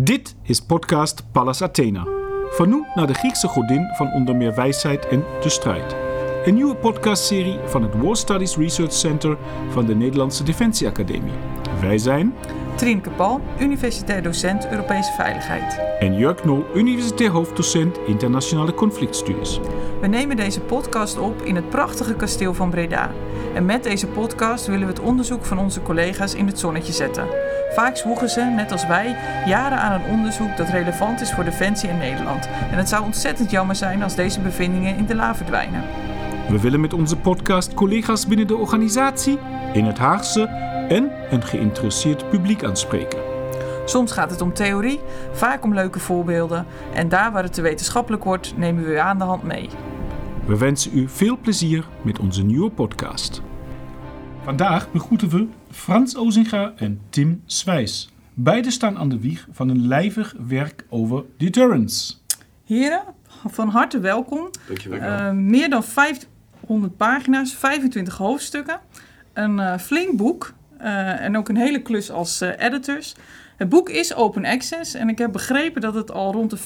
Dit is podcast Pallas Athena. Vernoemd naar de Griekse godin van onder meer wijsheid en de strijd. Een nieuwe podcastserie van het War Studies Research Center van de Nederlandse Defensie Academie. Wij zijn Trienke Pal, universitair docent Europese Veiligheid. en Jörg Nol, universitair hoofddocent internationale conflictstudies. We nemen deze podcast op in het prachtige kasteel van Breda. En met deze podcast willen we het onderzoek van onze collega's in het zonnetje zetten. Vaak zwoegen ze, net als wij, jaren aan een onderzoek dat relevant is voor Defensie in Nederland. En het zou ontzettend jammer zijn als deze bevindingen in de la verdwijnen. We willen met onze podcast collega's binnen de organisatie, in het Haagse en een geïnteresseerd publiek aanspreken. Soms gaat het om theorie, vaak om leuke voorbeelden. En daar waar het te wetenschappelijk wordt, nemen we u aan de hand mee. We wensen u veel plezier met onze nieuwe podcast. Vandaag begroeten we Frans Ozinga en Tim Swijs. Beiden staan aan de wieg van een lijvig werk over deterrence. Heren, van harte welkom. Dankjewel. Eh, meer dan 500 pagina's, 25 hoofdstukken. Een eh, flink boek eh, en ook een hele klus als editors. Het boek is open access en ik heb begrepen dat het al rond de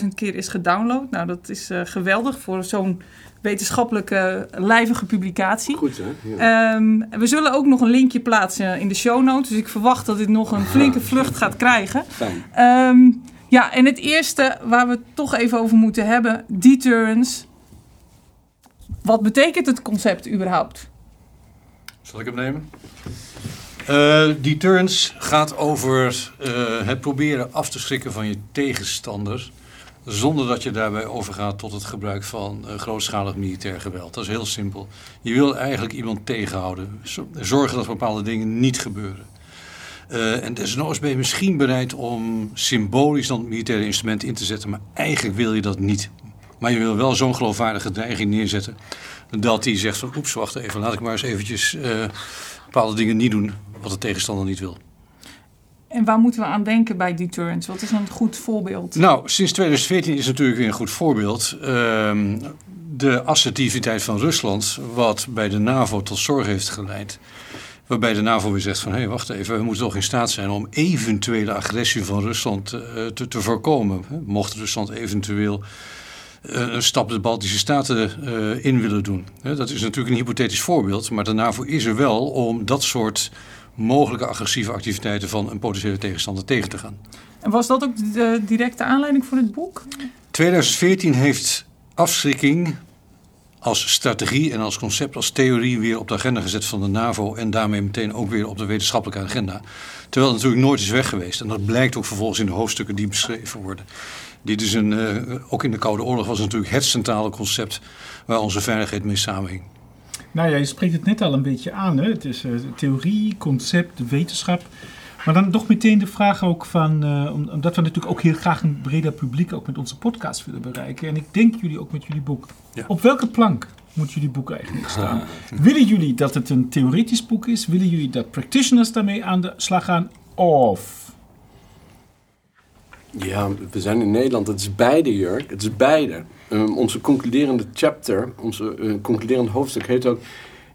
50.000 keer is gedownload. Nou, dat is eh, geweldig voor zo'n wetenschappelijke lijvige publicatie. Goed hè? Ja. Ehm, we zullen ook nog een linkje plaatsen in de show notes. Dus ik verwacht dat dit nog een flinke vlucht gaat krijgen. Fijn. Ehm, ja, en het eerste waar we het toch even over moeten hebben: deterrence. Wat betekent het concept überhaupt? Zal ik hem nemen? Eh, deterrence gaat over eh, het proberen af te schrikken van je tegenstander. Zonder dat je daarbij overgaat tot het gebruik van eh, grootschalig militair geweld. Dat is heel simpel. Je wil eigenlijk iemand tegenhouden. Zo- Zorgen dat bepaalde dingen niet gebeuren. Eh, en desnoods ben je misschien bereid om symbolisch dan militaire instrument in te zetten. Maar eigenlijk wil je dat niet. Maar je wil wel zo'n geloofwaardige dreiging neerzetten. Dat die zegt van oeps, wacht even. Laat ik maar eens eventjes eh, bepaalde dingen niet doen. Wat de tegenstander niet wil. En waar moeten we aan denken bij deterrence? Wat is een goed voorbeeld? Nou, sinds 2014 is natuurlijk weer een goed voorbeeld. Ehm, de assertiviteit van Rusland, wat bij de NAVO tot zorg heeft geleid. Waarbij de NAVO weer zegt van, hé, hey, wacht even, we moeten toch in staat zijn om eventuele agressie van Rusland eh, te, te voorkomen. Mocht Rusland eventueel eh, een stap de Baltische Staten eh, in willen doen. Dat is natuurlijk een hypothetisch voorbeeld, maar de NAVO is er wel om dat soort mogelijke agressieve activiteiten van een potentiële tegenstander tegen te gaan. En was dat ook de directe aanleiding voor dit boek? 2014 heeft afschrikking als strategie en als concept, als theorie weer op de agenda gezet van de NAVO en daarmee meteen ook weer op de wetenschappelijke agenda. Terwijl het natuurlijk nooit is weg geweest. En dat blijkt ook vervolgens in de hoofdstukken die beschreven worden. Dit is een, eh, ook in de Koude Oorlog was het natuurlijk het centrale concept waar onze veiligheid mee samenhing. Nou ja, je spreekt het net al een beetje aan. Hè? Het is eh, theorie, concept, wetenschap. Maar dan toch meteen de vraag ook van, eh, om- omdat we natuurlijk ook heel graag een breder publiek ook met onze podcast willen bereiken. En ik denk jullie ook met jullie boek. Ja. Op welke plank moet jullie boek eigenlijk staan? Willen jullie dat het een theoretisch boek is? Willen jullie dat practitioners daarmee aan de slag gaan? Of... ja, we zijn in Nederland. Het is beide, Jurk. Het is beide. Um, onze concluderende chapter, onze eh, concluderende hoofdstuk heet ook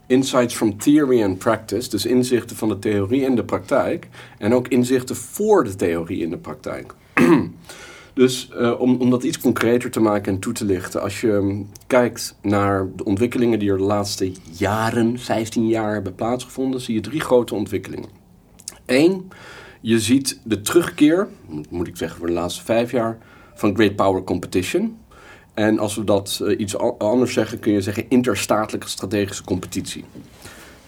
Insights from Theory and Practice. Dus inzichten van de theorie en de praktijk. En ook inzichten voor de theorie en de praktijk. Dus eh, om, om dat iets concreter te maken en toe te lichten. Als je um, kijkt naar de ontwikkelingen die er de laatste jaren, 15 jaar hebben plaatsgevonden, zie je drie grote ontwikkelingen. Eén, je ziet de terugkeer, moet ik zeggen voor de laatste vijf jaar, van Great Power Competition. En als we dat eh, iets anders zeggen, kun je zeggen interstatelijke strategische competitie.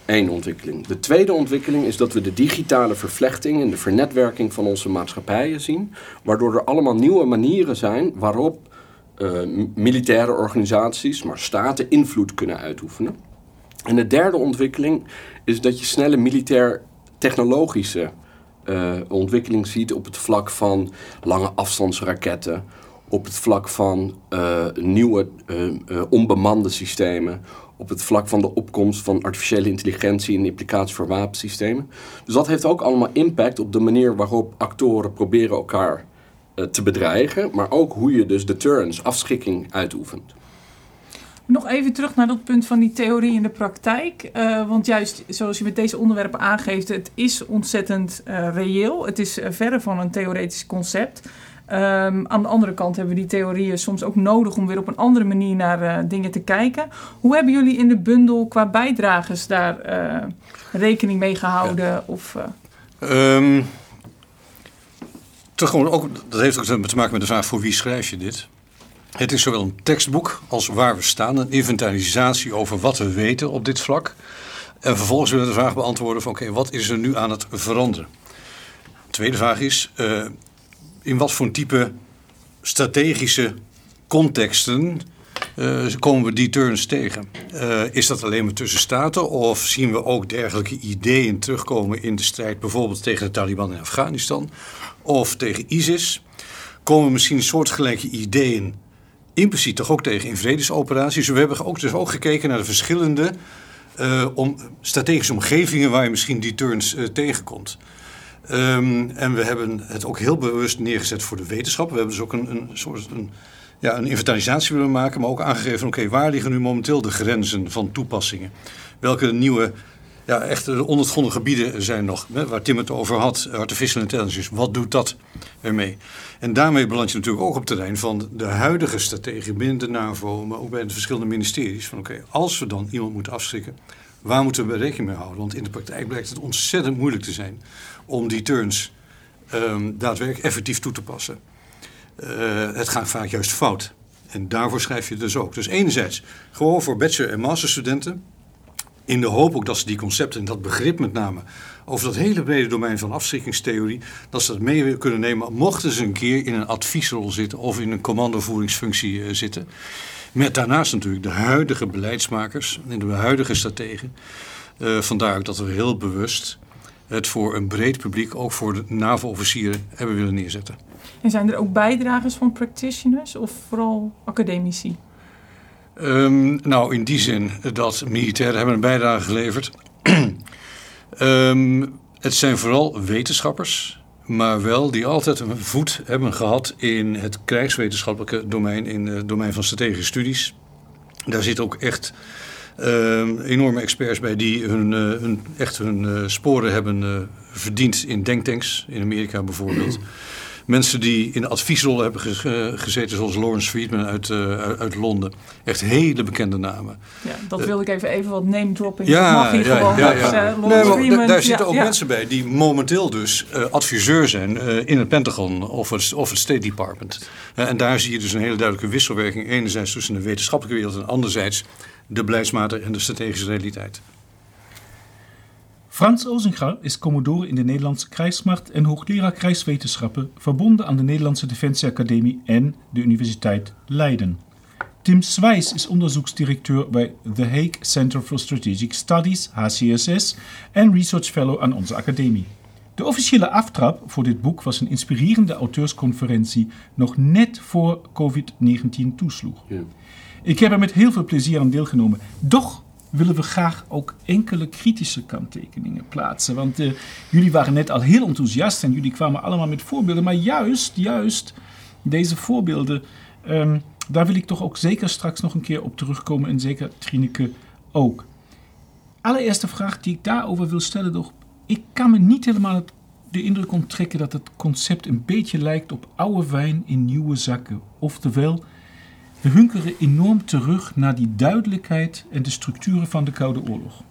Eén ontwikkeling. De tweede ontwikkeling is dat we de digitale vervlechting en de vernetwerking van onze maatschappijen zien, waardoor er allemaal nieuwe manieren zijn waarop eh, militaire organisaties, maar staten invloed kunnen uitoefenen. En de derde ontwikkeling is dat je snelle militair-technologische eh, ontwikkeling ziet op het vlak van lange afstandsraketten, op het vlak van eh, nieuwe eh, onbemande systemen, op het vlak van de opkomst van artificiële intelligentie en implicaties voor wapensystemen. Dus dat heeft ook allemaal impact op de manier waarop actoren proberen elkaar te bedreigen, maar ook hoe je dus deterrence, afschrikking, uitoefent. Nog even terug naar dat punt van die theorie in de praktijk. Eh, want juist zoals je met deze onderwerpen aangeeft, het is ontzettend uh, reëel. Het is uh, verre van een theoretisch concept. Um, aan de andere kant hebben we die theorieën soms ook nodig om weer op een andere manier naar dingen te kijken. Hoe hebben jullie in de bundel qua bijdragers daar rekening mee gehouden? Ja. Of, um, toch gewoon ook, dat heeft ook te maken met de vraag voor wie schrijf je dit? Het is zowel een tekstboek als waar we staan, een inventarisatie over wat we weten op dit vlak. En vervolgens willen we de vraag beantwoorden van oké, wat is er nu aan het veranderen? De tweede vraag is, uh, in wat voor type strategische contexten uh, komen we die turns tegen? Uh, is dat alleen maar tussen staten of zien we ook dergelijke ideeën terugkomen in de strijd bijvoorbeeld tegen de Taliban in Afghanistan of tegen ISIS? Komen misschien soortgelijke ideeën impliciet toch ook tegen in vredesoperaties. We hebben ook, dus ook gekeken naar de verschillende uh, om, strategische omgevingen waar je misschien die turns uh, tegenkomt. Um, en we hebben het ook heel bewust neergezet voor de wetenschap. We hebben dus ook een, een soort een, ja, een inventarisatie willen maken, maar ook aangegeven: oké, waar liggen nu momenteel de grenzen van toepassingen? Welke nieuwe ja, echt de ondergrondige gebieden zijn nog, hè, waar Tim het over had, artificial intelligence. Wat doet dat ermee? En daarmee beland je natuurlijk ook op het terrein van de huidige strategie binnen de NAVO, maar ook bij de verschillende ministeries. Van oké, als we dan iemand moeten afschrikken, waar moeten we rekening mee houden? Want in de praktijk blijkt het ontzettend moeilijk te zijn om die turns um, daadwerkelijk effectief toe te passen. Uh, het gaat vaak juist fout. En daarvoor schrijf je dus ook. Dus enerzijds gewoon voor bachelor- en masterstudenten in de hoop ook dat ze die concepten en dat begrip met name over dat hele brede domein van afschrikkingstheorie, dat ze dat mee kunnen nemen mochten ze een keer in een adviesrol zitten of in een commandovoeringsfunctie uh, zitten. Met daarnaast natuurlijk de huidige beleidsmakers en de huidige strategen. Uh, vandaar ook dat we heel bewust het voor een breed publiek, ook voor de NAVO-officieren, hebben willen neerzetten. En zijn er ook bijdragers van practitioners of vooral academici? Um, nou, in die zin dat militairen hebben een bijdrage geleverd. um, het zijn vooral wetenschappers, maar wel die altijd een voet hebben gehad in het krijgswetenschappelijke domein, in het domein van strategische studies. Daar zitten ook echt uh, enorme experts bij die hun, uh, hun echt hun uh, sporen hebben uh, verdiend in denktanks, in Amerika bijvoorbeeld. Mensen die in adviesrollen hebben gezeten, zoals Lawrence Friedman uit, uit Londen. Echt hele bekende namen. Ja, dat wil ik even, even wat name dropping. Ja, Mag hier ja, gewoon. ja, ja. Uh, nee, Friedman, daar zitten ook mensen bij die momenteel dus adviseur zijn in het Pentagon of het, of het State Department. en daar zie je dus een hele duidelijke wisselwerking. Enerzijds tussen de wetenschappelijke wereld en anderzijds de beleidsmatig en de strategische realiteit. Frans Ozinga is commodore in de Nederlandse krijgsmacht en hoogleraar krijgswetenschappen verbonden aan de Nederlandse Defensieacademie en de Universiteit Leiden. Tim Swijs is onderzoeksdirecteur bij The Hague Center for Strategic Studies, HCSS, en research fellow aan onze academie. De officiële aftrap voor dit boek was een inspirerende auteursconferentie nog net voor COVID-19 toesloeg. Ja. Ik heb er met heel veel plezier aan deelgenomen. Doch willen we graag ook enkele kritische kanttekeningen plaatsen. Want uh, jullie waren net al heel enthousiast en jullie kwamen allemaal met voorbeelden. Maar juist, juist deze voorbeelden, um, daar wil ik toch ook zeker straks nog een keer op terugkomen. En zeker Trineke ook. Allereerste vraag die ik daarover wil stellen, toch. Ik kan me niet helemaal de indruk onttrekken dat het concept een beetje lijkt op oude wijn in nieuwe zakken. Oftewel, we hunkeren enorm terug naar die duidelijkheid en de structuren van de Koude Oorlog.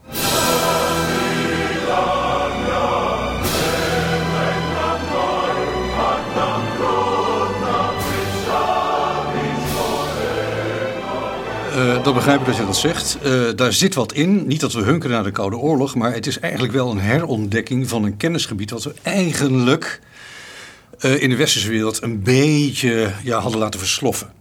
Uh, dat begrijp ik dat je dat zegt. Uh, daar zit wat in. Niet dat we hunkeren naar de Koude Oorlog, maar het is eigenlijk wel een herontdekking van een kennisgebied wat we eigenlijk uh, in de westerse wereld een beetje ja, hadden laten versloffen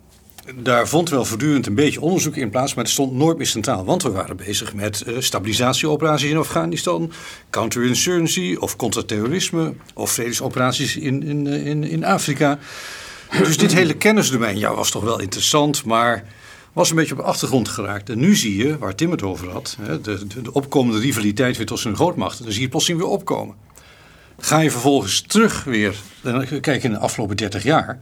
daar vond wel voortdurend een beetje onderzoek in plaats, maar het stond nooit meer centraal. Want we waren bezig met uh, stabilisatieoperaties in Afghanistan, counterinsurgency of contra-terrorisme of vredesoperaties in, in, in, in Afrika. Dus dit hele kennisdomein ja, was toch wel interessant, maar was een beetje op de achtergrond geraakt. En nu zie je, waar Tim het over had, de, de, de, opkomende rivaliteit weer tussen de grootmachten, dan zie je plotseling weer opkomen. Ga je vervolgens terug weer, dan kijk in de afgelopen 30 jaar,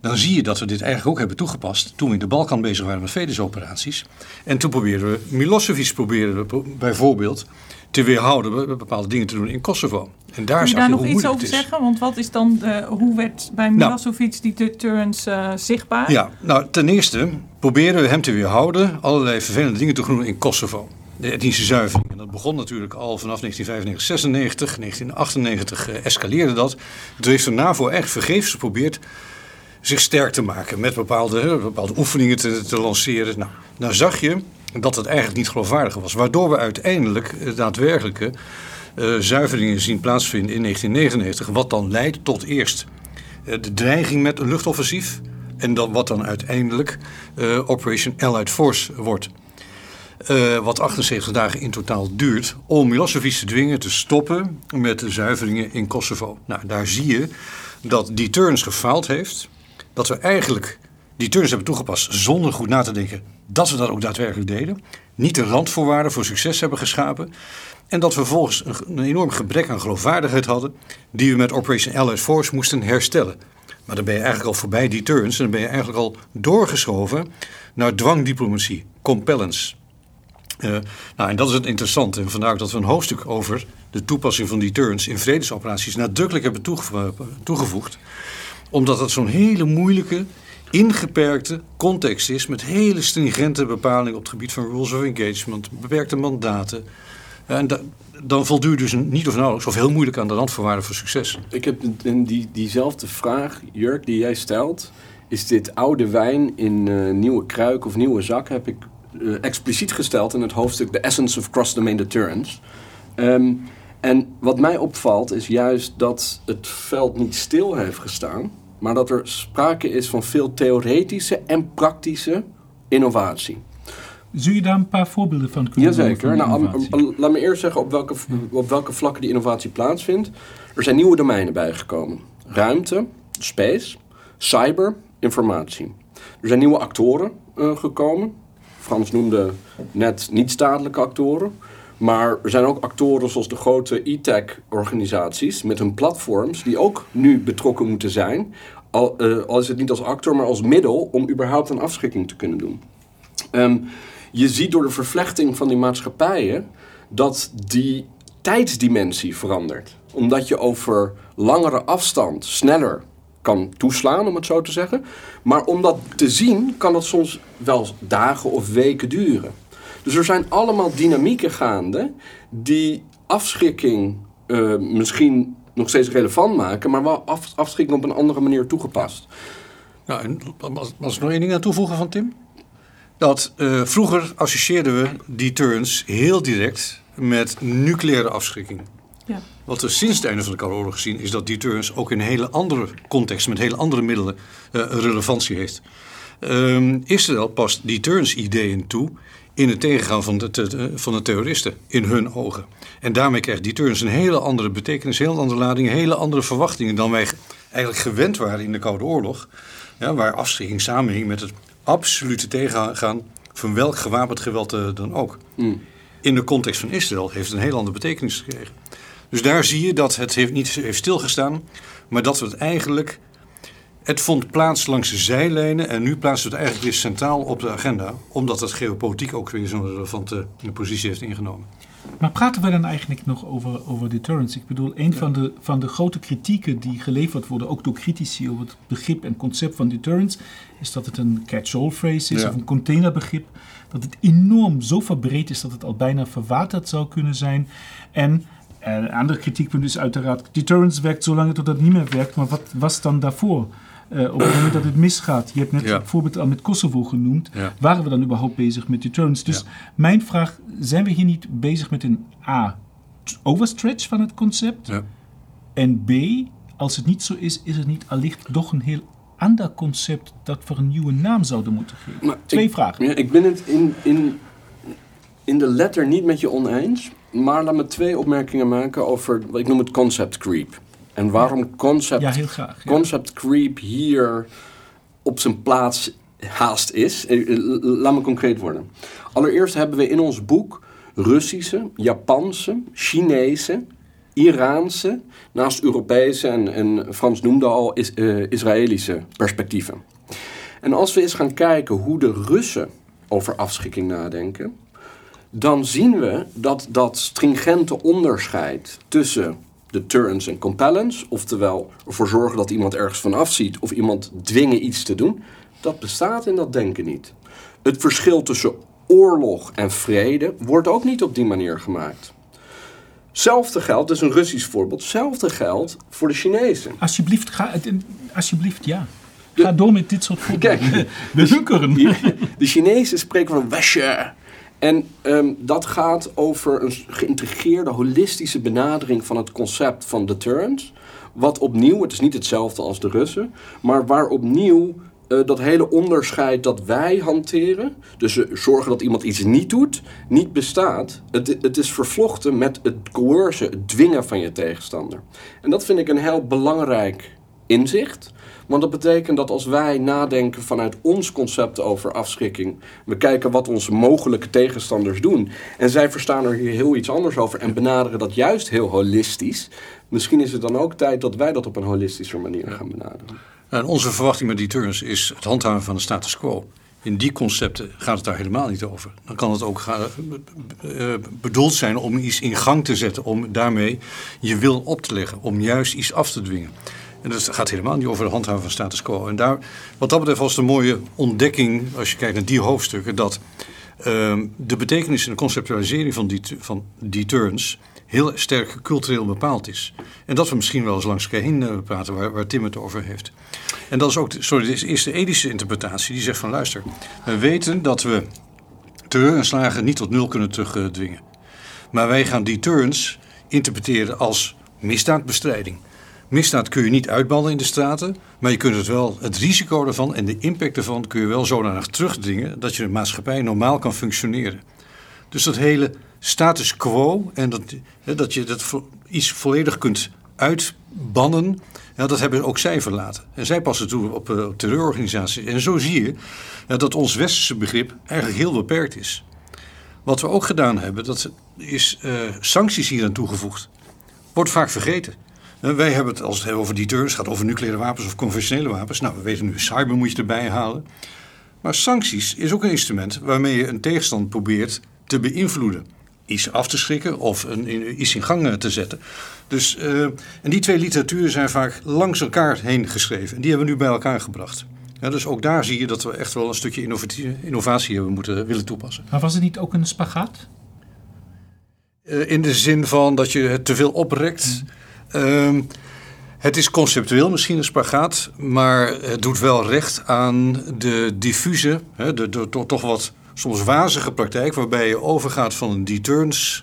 dan zie je dat we dit eigenlijk ook hebben toegepast toen we in de Balkan bezig waren met vredesoperaties. En toen probeerden we, Milosevic probeerden we bijvoorbeeld te weerhouden bepaalde dingen te doen in Kosovo. En daar Kun je daar je nog iets over zeggen? Want wat is dan, de, hoe werd bij Nou. Milosevic die deterrence eh, zichtbaar? Ja, nou ten eerste proberen we hem te weerhouden allerlei vervelende dingen te doen in Kosovo. De etnische zuivering. En dat begon natuurlijk al vanaf 1995, 96, 1998 eh, escaleerde dat. Toen heeft de NAVO echt vergeefs geprobeerd zich sterk te maken met bepaalde, eh, bepaalde oefeningen te, lanceren. Nou, nou zag je dat het eigenlijk niet geloofwaardig was. Waardoor we uiteindelijk eh, daadwerkelijke eh, zuiveringen zien plaatsvinden in 1999. Wat dan leidt tot eerst de dreiging met een luchtoffensief. En dan wat dan uiteindelijk eh, Operation Allied Force wordt. Wat 78 dagen in totaal duurt om Milosevic te dwingen te stoppen met de zuiveringen in Kosovo. Nou, daar zie je dat deterrence gefaald heeft. Dat we eigenlijk deterrence hebben toegepast zonder goed na te denken dat we dat ook daadwerkelijk deden. Niet de randvoorwaarden voor succes hebben geschapen. En dat we vervolgens een, enorm gebrek aan geloofwaardigheid hadden die we met Operation Allied Force moesten herstellen. Maar dan ben je eigenlijk al voorbij deterrence en dan ben je eigenlijk al doorgeschoven naar dwangdiplomatie, compellence. Eh, nou, en dat is het interessante. En vandaar dat we een hoofdstuk over de toepassing van deterrence in vredesoperaties nadrukkelijk hebben toege- toegevoegd. Omdat het zo'n hele moeilijke, ingeperkte context is met hele stringente bepalingen op het gebied van rules of engagement, beperkte mandaten. En da- dan voldoe je dus niet of nauwelijks of heel moeilijk aan de randvoorwaarden voor succes. Ik heb die, diezelfde vraag, Jurk, die jij stelt. Is dit oude wijn in eh, nieuwe kruik of nieuwe zak? Heb ik eh, expliciet gesteld in het hoofdstuk The Essence of Cross-Domain Deterrence. Ehm, en wat mij opvalt is juist dat het veld niet stil heeft gestaan. Maar dat er sprake is van veel theoretische en praktische innovatie. Zul je daar een paar voorbeelden van kunnen noemen Jazeker. Nou, laat me eerst zeggen op welke, op welke vlakken die innovatie plaatsvindt. Er zijn nieuwe domeinen bijgekomen. Ruimte, space, cyber, informatie. Er zijn nieuwe actoren eh, gekomen. Frans noemde net niet-statelijke actoren. Maar er zijn ook actoren zoals de grote e-tech-organisaties met hun platforms... die ook nu betrokken moeten zijn. Al, al is het niet als actor, maar als middel om überhaupt een afschrikking te kunnen doen. Ehm, je ziet door de vervlechting van die maatschappijen dat die tijdsdimensie verandert. Omdat je over langere afstand sneller kan toeslaan, om het zo te zeggen. Maar om dat te zien, kan dat soms wel dagen of weken duren. Dus er zijn allemaal dynamieken gaande die afschrikking eh, misschien nog steeds relevant maken, maar wel af, afschrikking op een andere manier toegepast. Nou, en als, als ik nog één ding aan toevoegen van Tim. Dat eh, vroeger associeerden we deterrence heel direct met nucleaire afschrikking. Ja. Wat we sinds het einde van de Koude Oorlog gezien is dat deterrence ook in een hele andere context, met hele andere middelen, eh, relevantie heeft. Ehm, Israël past deterrence-ideeën toe in het tegengaan van de, te- van de terroristen, in hun ogen. En daarmee krijgt deterrence een hele andere betekenis, een hele andere lading, hele andere verwachtingen dan wij eigenlijk gewend waren in de Koude Oorlog. Ja, waar afschrikking samenhing met het absolute tegengaan van welk gewapend geweld eh, dan ook. Mm. In de context van Israël heeft het een heel andere betekenis gekregen. Dus daar zie je dat het heeft niet heeft stilgestaan, maar dat we het eigenlijk. Het vond plaats langs de zijlijnen en nu plaatst het eigenlijk weer centraal op de agenda, omdat het geopolitiek ook weer zo'n relevante positie heeft ingenomen. Maar praten we dan eigenlijk nog over, over deterrence? Ik bedoel, een van, de, van de grote kritieken die geleverd worden, ook door critici over het begrip en concept van deterrence, is dat het een catch-all phrase is Ja. of een containerbegrip. Dat het enorm zo verbreed is dat het al bijna verwaterd zou kunnen zijn. En eh, een andere kritiekpunt is uiteraard, deterrence werkt zolang tot het niet meer werkt, maar wat was dan daarvoor? Eh, op het moment dat het misgaat, je hebt net Ja. het voorbeeld al met Kosovo genoemd, Ja. waren we dan überhaupt bezig met deterrence? Dus Ja. mijn vraag, zijn we hier niet bezig met een A, overstretch van het concept? Ja. En B, als het niet zo is, is het niet allicht toch een heel ander concept dat we een nieuwe naam zouden moeten geven? Maar Twee ik- vragen. Ja, ik ben het in, in, in de letter niet met je oneens. Maar laat me twee opmerkingen maken over, wat ik noem het concept creep. En waarom concept, Ja, heel graag. ja. concept creep hier op zijn plaats haast is. Eh, eh, Laat me concreet worden. Allereerst hebben we in ons boek Russische, Japanse, Chinese Iraanse, naast Europese en, en Frans noemde al is, uh, Israëlische perspectieven. En als we eens gaan kijken hoe de Russen over afschikking nadenken, dan zien we dat dat stringente onderscheid tussen deterrence en compellence, oftewel ervoor zorgen dat iemand ergens van afziet of iemand dwingen iets te doen, dat bestaat in dat denken niet. Het verschil tussen oorlog en vrede wordt ook niet op die manier gemaakt. Hetzelfde geldt, dat is een Russisch voorbeeld, hetzelfde geldt voor de Chinezen. Alsjeblieft, ga, alsjeblieft ja. Ga door met dit soort voorbeelden. Kijk, We hunkeren. De Chinezen spreken van wesje. En um, dat gaat over een geïntegreerde, holistische benadering van het concept van deterrence. Wat opnieuw, het is niet hetzelfde als de Russen, maar waar opnieuw uh, dat hele onderscheid dat wij hanteren, dus uh, zorgen dat iemand iets niet doet, niet bestaat. Het, het is vervlochten met het coercen, het dwingen van je tegenstander. En dat vind ik een heel belangrijk inzicht. Want dat betekent dat als wij nadenken vanuit ons concept over afschrikking, we kijken wat onze mogelijke tegenstanders doen. En zij verstaan er hier heel iets anders over en benaderen dat juist heel holistisch. Misschien is het dan ook tijd dat wij dat op een holistische manier gaan benaderen. En onze verwachting met deterrence is het handhaven van de status quo. In die concepten gaat het daar helemaal niet over. Dan kan het ook gaan, uh, bedoeld zijn om iets in gang te zetten, om daarmee je wil op te leggen, om juist iets af te dwingen. En dat gaat helemaal niet over de handhaven van status quo. En daar, wat dat betreft was de mooie ontdekking, als je kijkt naar die hoofdstukken, dat uh, de betekenis en de conceptualisering van, die, van deterrence heel sterk cultureel bepaald is. En dat we misschien wel eens langs heen uh, praten waar, waar Tim het over heeft. En dat is ook, de, sorry, is de ethische interpretatie die zegt van luister, we weten dat we terreur en slagen niet tot nul kunnen terugdwingen. Maar wij gaan deterrence interpreteren als misdaadbestrijding. Misdaad kun je niet uitbannen in de straten, maar je kunt het wel, het risico ervan en de impact ervan kun je wel zodanig terugdringen dat je de maatschappij normaal kan functioneren. Dus dat hele status quo en dat, dat je dat iets volledig kunt uitbannen, ja, dat hebben ook zij verlaten. En zij passen toe op, uh, terreurorganisaties. En zo zie je dat ons westerse begrip eigenlijk heel beperkt is. Wat we ook gedaan hebben, dat is uh, sancties hier aan toegevoegd. Wordt vaak vergeten. Wij hebben het, als het over deterrence, gaat over nucleaire wapens of conventionele wapens. Nou, we weten nu, cyber moet je erbij halen. Maar sancties is ook een instrument waarmee je een tegenstander probeert te beïnvloeden. Iets af te schrikken of een, iets in gang te zetten. Dus, uh, en die twee literaturen zijn vaak langs elkaar heen geschreven. En die hebben we nu bij elkaar gebracht. Ja, dus ook daar zie je dat we echt wel een stukje innovatie hebben moeten willen toepassen. Maar was het niet ook een spagaat? Uh, in de zin van dat je het te veel oprekt. Mm. Uh, het is conceptueel misschien een spagaat, maar het doet wel recht aan de diffuse, hè, de, toch wat soms wazige praktijk, waarbij je overgaat van een deterrence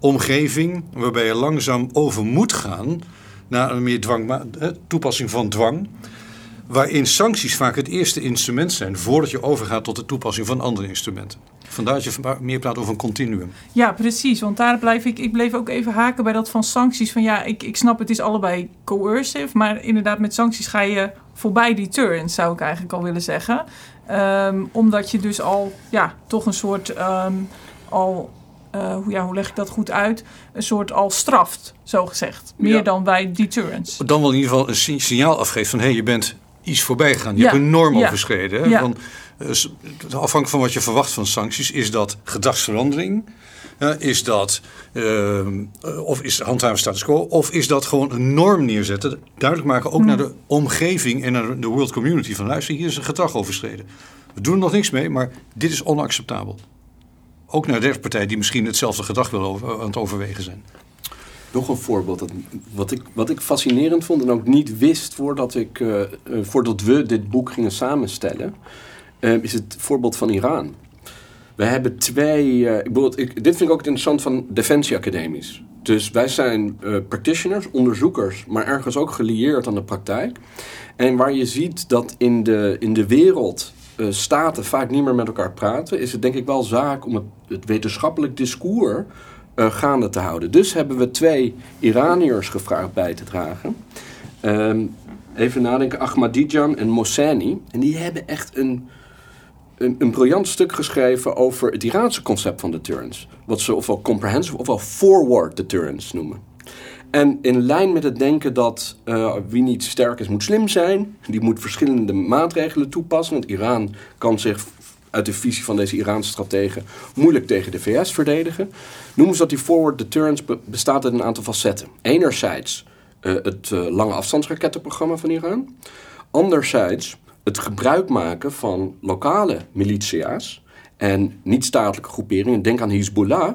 omgeving, waarbij je langzaam over moet gaan naar een meer dwang, toepassing van dwang, waarin sancties vaak het eerste instrument zijn voordat je overgaat tot de toepassing van andere instrumenten. Vandaar dat je meer praat over een continuum. Ja, precies. Want daar blijf ik, ik bleef ook even haken bij dat van sancties. Van ja, ik, ik snap het is allebei coercive. Maar inderdaad, met sancties ga je voorbij die turns, zou ik eigenlijk al willen zeggen. Um, omdat je dus al, ja, toch een soort um, al. Uh, hoe, ja, hoe leg ik dat goed uit? Een soort al straft, zo gezegd. Meer ja. dan bij deterrence. Dan wel in ieder geval een signaal afgeeft van hé, hey, je bent iets voorbij gegaan. Je ja. hebt een norm overschreden. Hè? Ja. Van, afhankelijk van wat je verwacht van sancties, is dat gedragsverandering? Uh, is dat uh, of is handhaven status quo? Of is dat gewoon een norm neerzetten? Duidelijk maken ook hmm. naar de omgeving en naar de world community. Van luister, hier is een gedrag overschreden. We doen er nog niks mee, maar dit is onacceptabel. Ook naar de derde partij die misschien hetzelfde gedrag wil over, aan het overwegen zijn. Nog een voorbeeld. Dat, wat, ik, wat ik fascinerend vond en ook niet wist voordat, ik, uh, voordat we dit boek gingen samenstellen uh, is het voorbeeld van Iran. We hebben twee. Uh, ik ik, dit vind ik ook interessant van defensieacademies. Dus wij zijn uh, practitioners, onderzoekers, maar ergens ook gelieerd aan de praktijk. En waar je ziet dat in de, in de wereld uh, staten vaak niet meer met elkaar praten, is het denk ik wel zaak om het, wetenschappelijk discours gaande te houden. Dus hebben we twee Iraniërs gevraagd bij te dragen. Um, even nadenken, Ahmadinejad en Mohseni. En die hebben echt een een, een briljant stuk geschreven over het Iraanse concept van deterrence. Wat ze ofwel comprehensive ofwel forward deterrence noemen. En in lijn met het denken dat uh, wie niet sterk is, moet slim zijn. Die moet verschillende maatregelen toepassen. Want Iran kan zich uit de visie van deze Iraanse strategen moeilijk tegen de VS verdedigen. Noemen ze dat die forward deterrence bestaat uit een aantal facetten. Enerzijds uh, het uh, lange afstandsrakettenprogramma van Iran. Anderzijds het gebruik maken van lokale militia's en niet-statelijke groeperingen, denk aan Hezbollah,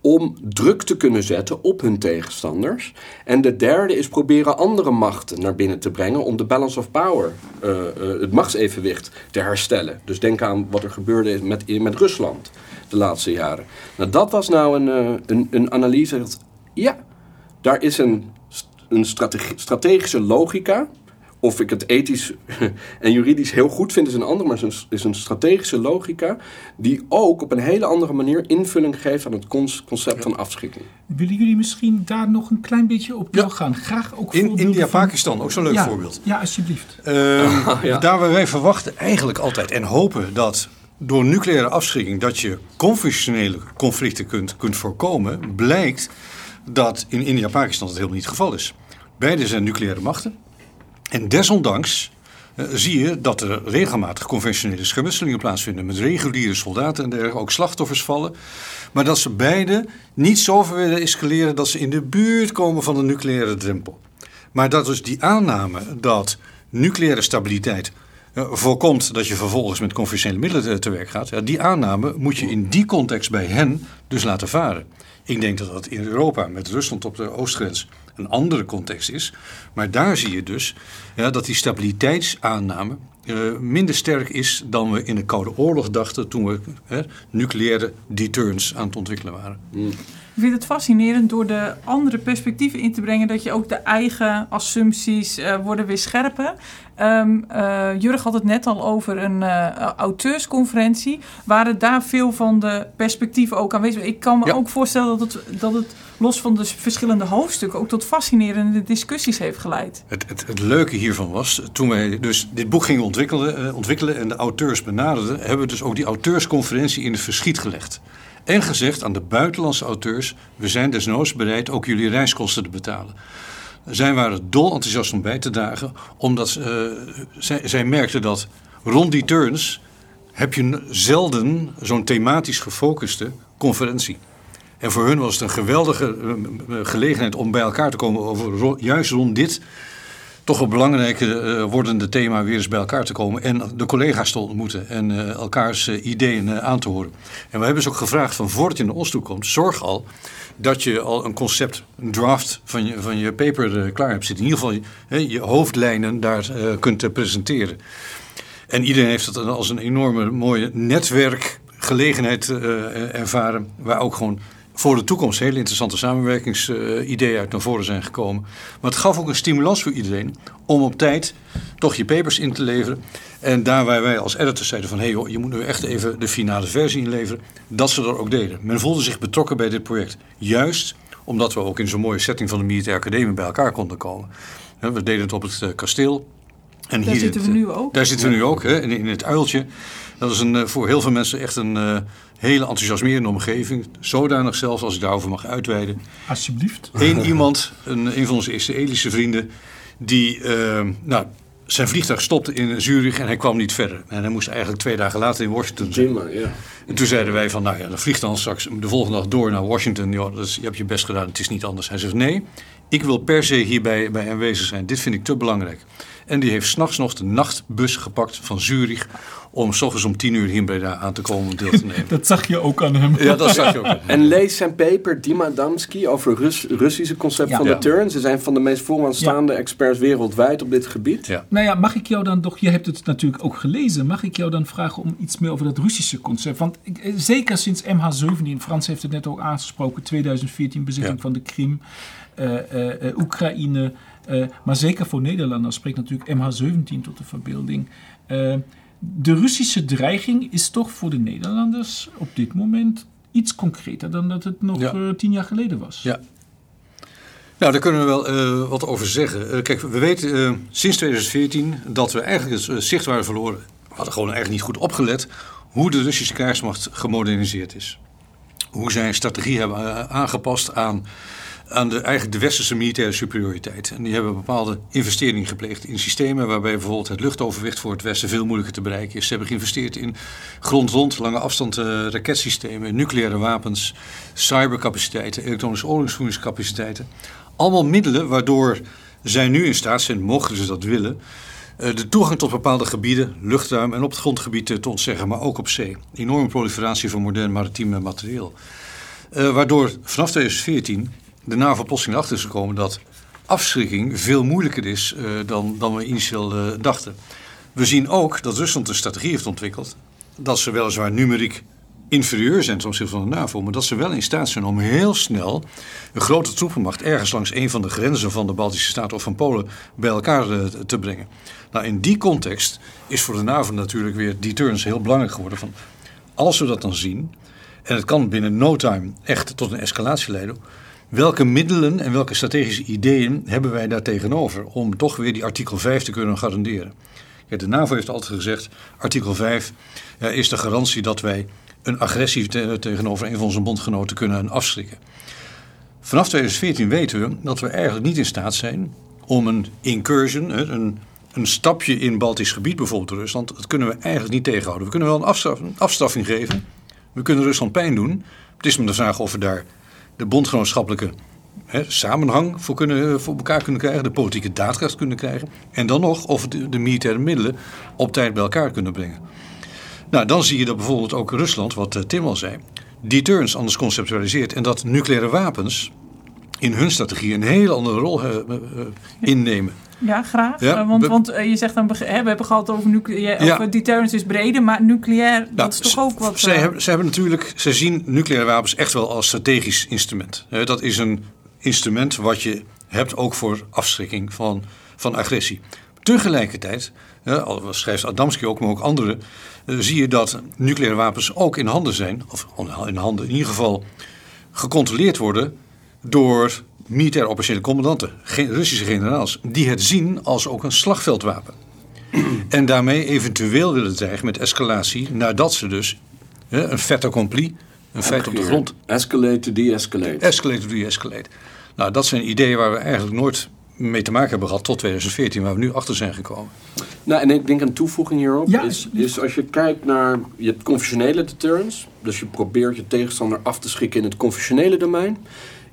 om druk te kunnen zetten op hun tegenstanders. En de derde is proberen andere machten naar binnen te brengen om de balance of power, uh, uh, het machtsevenwicht, te herstellen. Dus denk aan wat er gebeurde met, met Rusland de laatste jaren. Nou, dat was nou een, uh, een, een analyse. Ja, daar is een, een strategische logica of ik het ethisch en juridisch heel goed vind, is een ander, maar het is een, strategische logica die ook op een hele andere manier invulling geeft aan het concept van afschrikking. Willen jullie misschien daar nog een klein beetje op doorgaan? Graag ook In India-Pakistan, ook zo'n leuk voorbeeld. Ja, alsjeblieft. Uh, ja. Daar waar wij verwachten eigenlijk altijd en hopen dat door nucleaire afschrikking dat je conventionele conflicten kunt, kunt voorkomen, blijkt dat in India-Pakistan dat helemaal niet het geval is. Beide zijn nucleaire machten. En desondanks uh, zie je dat er regelmatig conventionele schermutselingen plaatsvinden met reguliere soldaten en dergelijke, ook slachtoffers vallen. Maar dat ze beide niet zo ver willen escaleren dat ze in de buurt komen van de nucleaire drempel. Maar dat dus die aanname dat nucleaire stabiliteit uh, voorkomt dat je vervolgens met conventionele middelen te, te werk gaat, ja, die aanname moet je in die context bij hen dus laten varen. Ik denk dat dat in Europa met Rusland op de oostgrens een andere context is. Maar daar zie je dus ja, dat die stabiliteitsaanname uh, minder sterk is dan we in de Koude Oorlog dachten toen we uh, nucleaire deterrence aan het ontwikkelen waren. Mm. Ik vind het fascinerend door de andere perspectieven in te brengen dat je ook de eigen assumpties uh, worden weer scherper. Um, uh, Jurg had het net al over een uh, auteursconferentie. Waren daar veel van de perspectieven ook aanwezig? Ik kan me ja. ook voorstellen dat het, dat het los van de verschillende hoofdstukken ook tot fascinerende discussies heeft geleid. Het, het, het leuke hiervan was, toen wij dus dit boek gingen ontwikkelen, ontwikkelen en de auteurs benaderden, hebben we dus ook die auteursconferentie in het verschiet gelegd. En gezegd aan de buitenlandse auteurs: we zijn desnoods bereid ook jullie reiskosten te betalen. Zij waren dol enthousiast om bij te dragen, omdat uh, zij, zij merkten dat rond die turns heb je zelden zo'n thematisch gefocuste conferentie. En voor hun was het een geweldige uh, gelegenheid om bij elkaar te komen over juist rond dit toch een belangrijke uh, wordende thema weer eens bij elkaar te komen en de collega's te ontmoeten en uh, elkaars uh, ideeën aan te horen. En we hebben ze ook gevraagd van voordat je naar ons toe komt, zorg al dat je al een concept, een draft van je, van je paper klaar hebt zitten. In ieder geval je, hoofdlijnen daar kunt presenteren. En iedereen heeft het als een enorme mooie netwerkgelegenheid ervaren, waar ook gewoon voor de toekomst hele interessante samenwerkingsideeën uit naar voren zijn gekomen. Maar het gaf ook een stimulans voor iedereen om op tijd toch je papers in te leveren. En daar waar wij als editors zeiden van... hé hey je moet nu echt even de finale versie inleveren... dat ze dat ook deden. Men voelde zich betrokken bij dit project. Juist omdat we ook in zo'n mooie setting van de Militaire Academie bij elkaar konden komen. We deden het op het eh, kasteel. En daar hier zitten we nu ook. Daar zitten we nu ook, hè, in, in het uiltje. Dat is een, voor heel veel mensen echt een uh, hele enthousiasmerende omgeving. Zodanig zelfs, als ik daarover mag uitweiden. Alsjeblieft. Eén iemand, een, een van onze Israëlische vrienden, die uh, nou, zijn vliegtuig stopte in Zurich en hij kwam niet verder. En hij moest eigenlijk twee dagen later in Washington zijn. Ja. En toen zeiden wij van, nou ja, dan vliegt dan straks de volgende dag door naar Washington. Ja, dat is, je hebt je best gedaan, het is niet anders. Hij zegt, nee, ik wil per se hierbij bij aanwezig zijn. Dit vind ik te belangrijk. En die heeft s'nachts nog de nachtbus gepakt van Zurich om s ochtends om tien uur hier in Breda aan te komen om deel te nemen. dat zag je ook aan hem. Ja, dat zag je ook aan hem. En lees zijn paper Dima Damski over het Rus Russische concept ja. van de turn. Ze zijn van de meest vooraanstaande ja. experts wereldwijd op dit gebied. Ja. Nou ja, mag ik jou dan toch, je hebt het natuurlijk ook gelezen, mag ik jou dan vragen om iets meer over dat Russische concept? Want ik, zeker sinds MH17, Frans heeft het net ook aangesproken, 2014 bezetting van de Krim, uh, uh, uh, Oekraïne... Uh, maar zeker voor Nederlanders spreekt natuurlijk MH17 tot de verbeelding. Uh, de Russische dreiging is toch voor de Nederlanders op dit moment iets concreter dan dat het nog ja. uh, tien jaar geleden was. Ja. Nou, daar kunnen we wel wat over zeggen. kijk, we weten sinds 2014 dat we eigenlijk het zicht waren verloren. We hadden gewoon eigenlijk niet goed opgelet hoe de Russische krijgsmacht gemoderniseerd is. Hoe zij een strategie hebben aangepast aan aan de, eigenlijk de westerse militaire superioriteit. En die hebben bepaalde investeringen gepleegd in systemen waarbij bijvoorbeeld het luchtoverwicht voor het Westen veel moeilijker te bereiken is. Ze hebben geïnvesteerd in grond-rond, lange afstand uh, raketsystemen, nucleaire wapens, cybercapaciteiten, elektronische oorlogsvoeringscapaciteiten. Allemaal middelen waardoor zij nu in staat zijn, mochten ze dat willen, uh, de toegang tot bepaalde gebieden, luchtruim en op het grondgebied uh, te ontzeggen, maar ook op zee. Enorme proliferatie van modern maritiem materieel. waardoor vanaf 2014 de NAVO plotseling achter is gekomen dat afschrikking veel moeilijker is uh, dan, dan we initieel uh, dachten. We zien ook dat Rusland een strategie heeft ontwikkeld dat ze weliswaar numeriek inferieur zijn ten opzichte van de NAVO, maar dat ze wel in staat zijn om heel snel een grote troepenmacht ergens langs een van de grenzen van de Baltische Staten of van Polen bij elkaar uh, te brengen. Nou, in die context is voor de NAVO natuurlijk weer deterrence heel belangrijk geworden. Van als we dat dan zien, en het kan binnen no time echt tot een escalatie leiden, Welke middelen en welke strategische ideeën hebben wij daar tegenover om toch weer die artikel 5 te kunnen garanderen? De NAVO heeft altijd gezegd: artikel 5 ja, is de garantie dat wij een agressie te tegenover een van onze bondgenoten kunnen afschrikken. Vanaf 2014 weten we dat we eigenlijk niet in staat zijn om een incursion, een, een stapje in Baltisch gebied, bijvoorbeeld Rusland, dat kunnen we eigenlijk niet tegenhouden. We kunnen wel een, afstraf, afstraffing geven, we kunnen Rusland pijn doen. Het is maar de vraag of we daar de bondgenootschappelijke hè, samenhang voor, kunnen, voor elkaar kunnen krijgen, de politieke daadkracht kunnen krijgen. En dan nog of de, de militaire middelen op tijd bij elkaar kunnen brengen. Nou, dan zie je dat bijvoorbeeld ook Rusland, wat uh, Tim al zei, deterrence anders conceptualiseert. En dat nucleaire wapens in hun strategie een hele andere rol uh, innemen. Ja, graag. Ja, want, want je zegt dan, hè, we hebben gehad over nucleair, ja. deterrence is breder, maar nucleair, nou, dat is toch ook wat... Zij, hebben, zij hebben natuurlijk, zij zien nucleaire wapens echt wel als strategisch instrument. dat is een instrument wat je hebt ook voor afschrikking van, van agressie. Tegelijkertijd, al schrijft Adamski ook, maar ook anderen, zie je dat nucleaire wapens ook in handen zijn, of in handen in ieder geval gecontroleerd worden door militair operationele commandanten, Russische generaals, die het zien als ook een slagveldwapen. en daarmee eventueel willen dreigen met escalatie nadat ze dus hè, een fait accompli, een feit op de grond. Escalate to de-escalate. Escalate to de-escalate. Nou, dat zijn ideeën waar we eigenlijk nooit mee te maken hebben gehad tot 2014, waar we nu achter zijn gekomen. Nou, en ik denk een toevoeging hierop ja, is, is als je kijkt naar je hebt conventionele deterrence, dus je probeert je tegenstander af te schikken in het conventionele domein.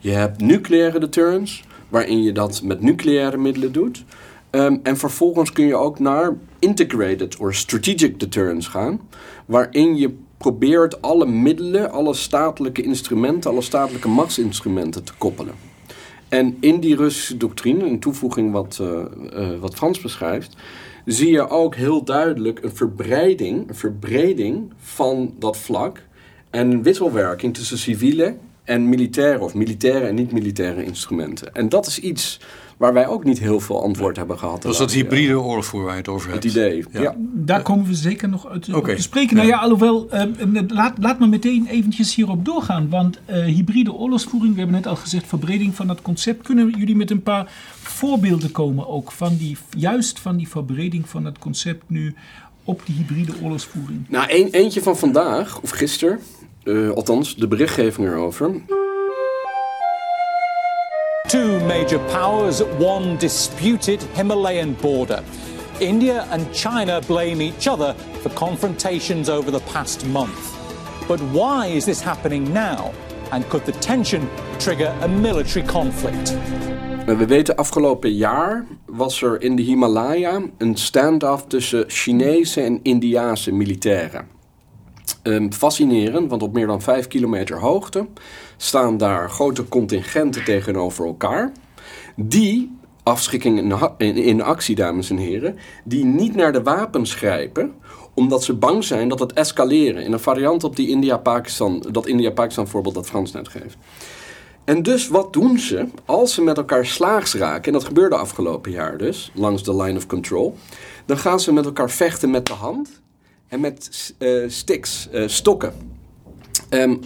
Je hebt nucleaire deterrence, waarin je dat met nucleaire middelen doet. Um, en vervolgens kun je ook naar integrated or strategic deterrence gaan, waarin je probeert alle middelen, alle statelijke instrumenten, alle statelijke machtsinstrumenten te koppelen. En in die Russische doctrine, in toevoeging wat, uh, uh, wat Frans beschrijft, zie je ook heel duidelijk een verbreiding, een verbreding van dat vlak en een wisselwerking tussen civiele en militaire of militaire en niet-militaire instrumenten. En dat is iets waar wij ook niet heel veel antwoord hebben gehad. Dat is dat hybride oorlogvoer waar je het over hebt. Het idee, ja. Daar komen we zeker nog uit okay. te spreken. Nou ja, alhoewel, uh, laat, laat me meteen eventjes hierop doorgaan. Want uh, hybride oorlogsvoering, we hebben net al gezegd, verbreding van dat concept. Kunnen jullie met een paar voorbeelden komen ook van die, juist van die verbreding van het concept nu op die hybride oorlogsvoering? Nou, een, eentje van vandaag, of gisteren, uh, althans de berichtgeving erover. Two major powers at one disputed Himalayan border. India and China blame each other for confrontations over the past month. But why is this happening now? And could the tension trigger a military conflict? We weten afgelopen jaar was er in de Himalaya een standoff tussen Chinese en Indiase militairen. Um, fascinerend, want op meer dan 5 kilometer hoogte staan daar grote contingenten tegenover elkaar. Die, afschikking in, in actie, dames en heren, die niet naar de wapens grijpen omdat ze bang zijn dat het escaleren. In een variant op die India-Pakistan, dat India-Pakistan voorbeeld dat Frans net geeft. En dus wat doen ze als ze met elkaar slaags raken? En dat gebeurde afgelopen jaar dus, langs de line of control. Dan gaan ze met elkaar vechten met de hand en met uh, sticks, uh, stokken. Um,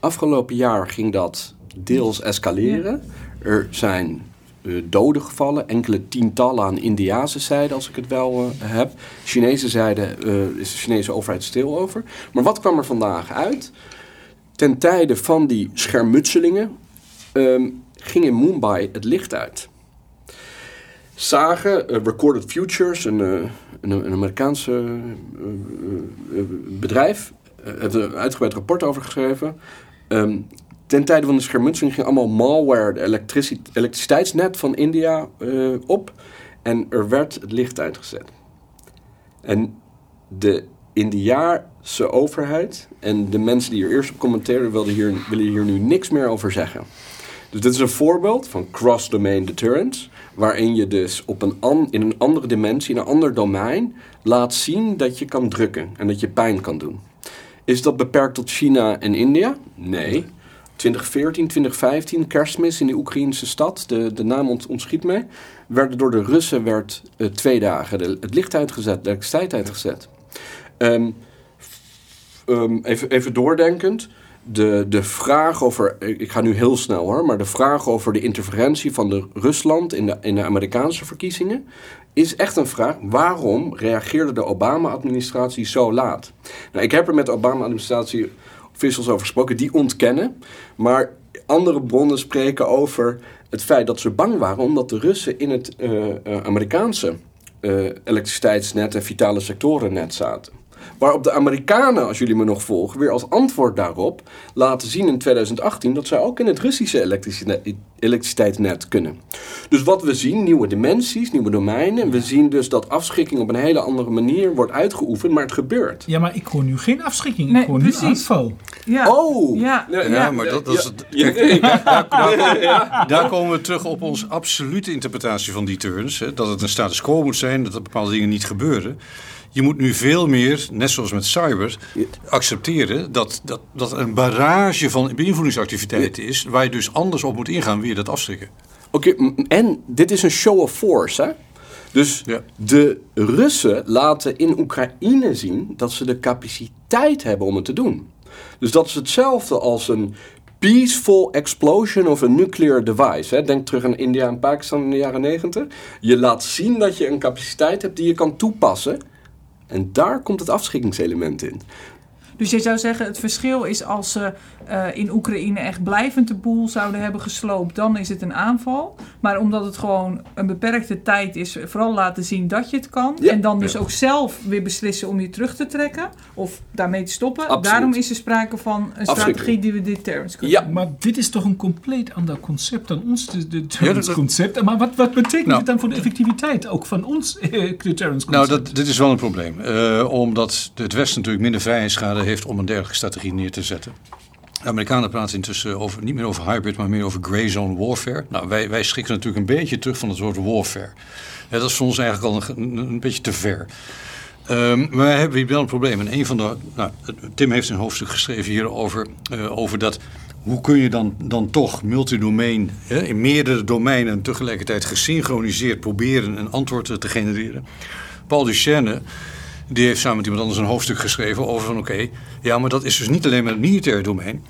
afgelopen jaar ging dat deels escaleren. Er zijn uh, doden gevallen, enkele tientallen aan Indiase zijde, als ik het wel heb. Chinese zijde is de Chinese overheid stil over. Maar wat kwam er vandaag uit? Ten tijde van die schermutselingen um, ging in Mumbai het licht uit. Zagen, eh, Recorded Futures, een, een, Amerikaanse uh, bedrijf, heeft een uitgebreid rapport over geschreven. Um, ten tijde van de schermutseling ging allemaal malware, de elektriciteitsnet van India, op. En er werd het licht uitgezet. En de Indiaanse overheid en de mensen die er eerst op commenteren wilden hier, willen hier nu niks meer over zeggen. Dus dit is een voorbeeld van cross-domain deterrence, waarin je dus op een an, in een andere dimensie, in een ander domein, laat zien dat je kan drukken en dat je pijn kan doen. Is dat beperkt tot China en India? Nee. 2014, 2015, kerstmis in de Oekraïnse stad, de, de naam ont, ontschiet mij, werd door de Russen werd, uh, twee dagen de, het licht uitgezet, de elektriciteit uitgezet. Um, um, even, even doordenkend, de, de vraag over, ik ga nu heel snel hoor, maar de vraag over de interferentie van de Rusland in de, in de Amerikaanse verkiezingen is echt een vraag. Waarom reageerde de Obama-administratie zo laat? Nou, ik heb er met de Obama-administratie officials over gesproken, die ontkennen. Maar andere bronnen spreken over het feit dat ze bang waren omdat de Russen in het uh, uh, Amerikaanse uh, elektriciteitsnet en vitale sectorennet zaten. Waarop de Amerikanen, als jullie me nog volgen, weer als antwoord daarop laten zien in 2018 dat zij ook in het Russische elektriciteitsnet kunnen. Dus wat we zien, nieuwe dimensies, nieuwe domeinen. We zien dus dat afschrikking op een hele andere manier wordt uitgeoefend, maar het gebeurt. Ja, maar ik hoor nu geen afschrikking, ik hoor nu aanval. Ja. Oh! Ja, ja, ja, maar dat, dat is het. Kijk, daar, daar, daar, komen we terug op onze absolute interpretatie van die turns. Hè, dat het een status quo moet zijn, dat er bepaalde dingen niet gebeuren. Je moet nu veel meer, net zoals met cyber, accepteren dat, dat, dat een barrage van beïnvloedingsactiviteiten is, waar je dus anders op moet ingaan, weer dat afschrikken. Oké, en dit is een show of force, hè? Dus Ja. de Russen laten in Oekraïne zien dat ze de capaciteit hebben om het te doen. Dus dat is hetzelfde als een peaceful explosion of a nuclear device. Hè. Denk terug aan India en Pakistan in de jaren negentig. Je laat zien dat je een capaciteit hebt die je kan toepassen. En daar komt het afschrikkingselement in. Dus je zou zeggen, het verschil is als ze uh, in Oekraïne echt blijvend de boel zouden hebben gesloopt, dan is het een aanval. Maar omdat het gewoon een beperkte tijd is, vooral laten zien dat je het kan. Ja. En dan dus ook zelf weer beslissen om je terug te trekken of daarmee te stoppen. Absoluut. Daarom is er sprake van een strategie die we deterrence kunnen Ja, Maar dit is toch een compleet ander concept dan ons de, de Ja, dat- concept. Maar wat, wat betekent Nou. het dan voor de effectiviteit ook van ons eh, deterrence Nou, concept? dat, dit is wel een probleem. Eh, omdat het Westen natuurlijk minder vrijheidsgraden heeft om een dergelijke strategie neer te zetten. De Amerikanen praten intussen over, niet meer over hybrid, maar meer over gray zone warfare. Nou, wij, wij schrikken natuurlijk een beetje terug van het woord warfare. Hè, dat is voor ons eigenlijk al een, een, beetje te ver. Ehm, maar wij hebben hier wel een probleem. En een van de, nou, Tim heeft een hoofdstuk geschreven hierover, eh, over dat hoe kun je dan, dan toch multidomein, hè, in meerdere domeinen tegelijkertijd gesynchroniseerd proberen een antwoord te genereren. Paul Duchesne, die heeft samen met iemand anders een hoofdstuk geschreven over van oké, ja, maar dat is dus niet alleen maar het militaire domein.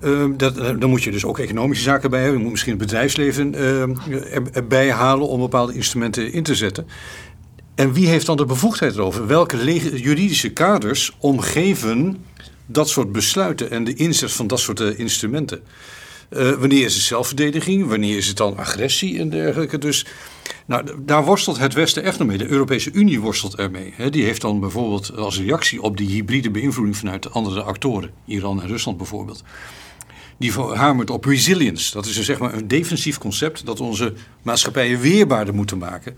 Ehm, dat, eh, dan moet je dus ook economische zaken bij hebben. Je moet misschien het bedrijfsleven ehm, er- erbij halen om bepaalde instrumenten in te zetten. En wie heeft dan de bevoegdheid erover? Welke juridische kaders omgeven dat soort besluiten en de inzet van dat soort eh, instrumenten? Eh, wanneer is het zelfverdediging? Wanneer is het dan agressie en dergelijke? Dus nou, daar worstelt het Westen echt nog mee. De Europese Unie worstelt ermee. Die heeft dan bijvoorbeeld als reactie op die hybride beïnvloeding vanuit de andere actoren, Iran en Rusland bijvoorbeeld, die hamert op resilience. Dat is een, zeg maar een defensief concept dat onze maatschappijen weerbaarder moeten maken.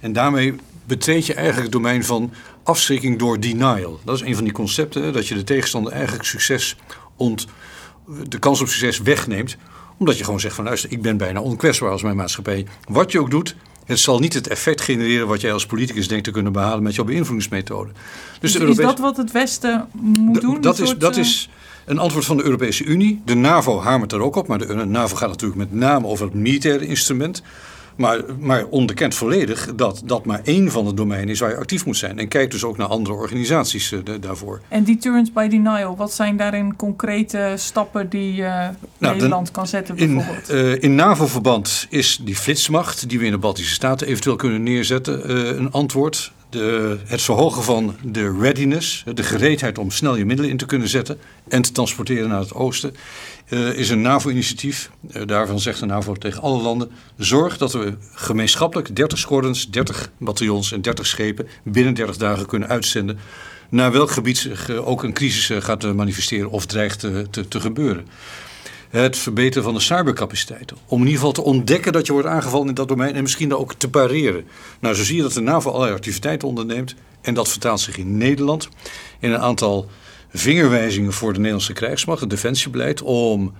En daarmee betreed je eigenlijk het domein van afschrikking door denial. Dat is een van die concepten, dat je de tegenstander eigenlijk succes ont, de kans op succes wegneemt. Omdat je gewoon zegt van luister, ik ben bijna onkwetsbaar als mijn maatschappij. Wat je ook doet, het zal niet het effect genereren wat jij als politicus denkt te kunnen behalen met jouw beïnvloedingsmethode. Dus Is, dat wat het Westen moet doen? dat, is, soort, dat eh, is een antwoord van de Europese Unie. De NAVO hamert er ook op, maar de NAVO gaat natuurlijk met name over het militaire instrument. Maar, maar onderkent volledig dat dat maar één van de domeinen is waar je actief moet zijn. En kijkt dus ook naar andere organisaties eh, da- daarvoor. En deterrence by denial, wat zijn daarin concrete stappen die eh, Nou, Nederland kan zetten In, bijvoorbeeld? eh, in NAVO-verband is die flitsmacht, die we in de Baltische Staten eventueel kunnen neerzetten, een antwoord. De, het verhogen van de readiness, de gereedheid om snel je middelen in te kunnen zetten en te transporteren naar het oosten, uh, is een NAVO-initiatief. Uh, daarvan zegt de NAVO tegen alle landen: zorg dat we gemeenschappelijk 30 squadrons, 30 bataljons en 30 schepen binnen 30 dagen kunnen uitzenden. Naar welk gebied zich uh, ook een crisis gaat manifesteren of dreigt te, te gebeuren het verbeteren van de cybercapaciteiten. Om in ieder geval te ontdekken dat je wordt aangevallen in dat domein en misschien dan ook te pareren. Nou, zo zie je dat de NAVO allerlei activiteiten onderneemt. En dat vertaalt zich in Nederland in een aantal vingerwijzingen voor de Nederlandse krijgsmacht, het defensiebeleid, om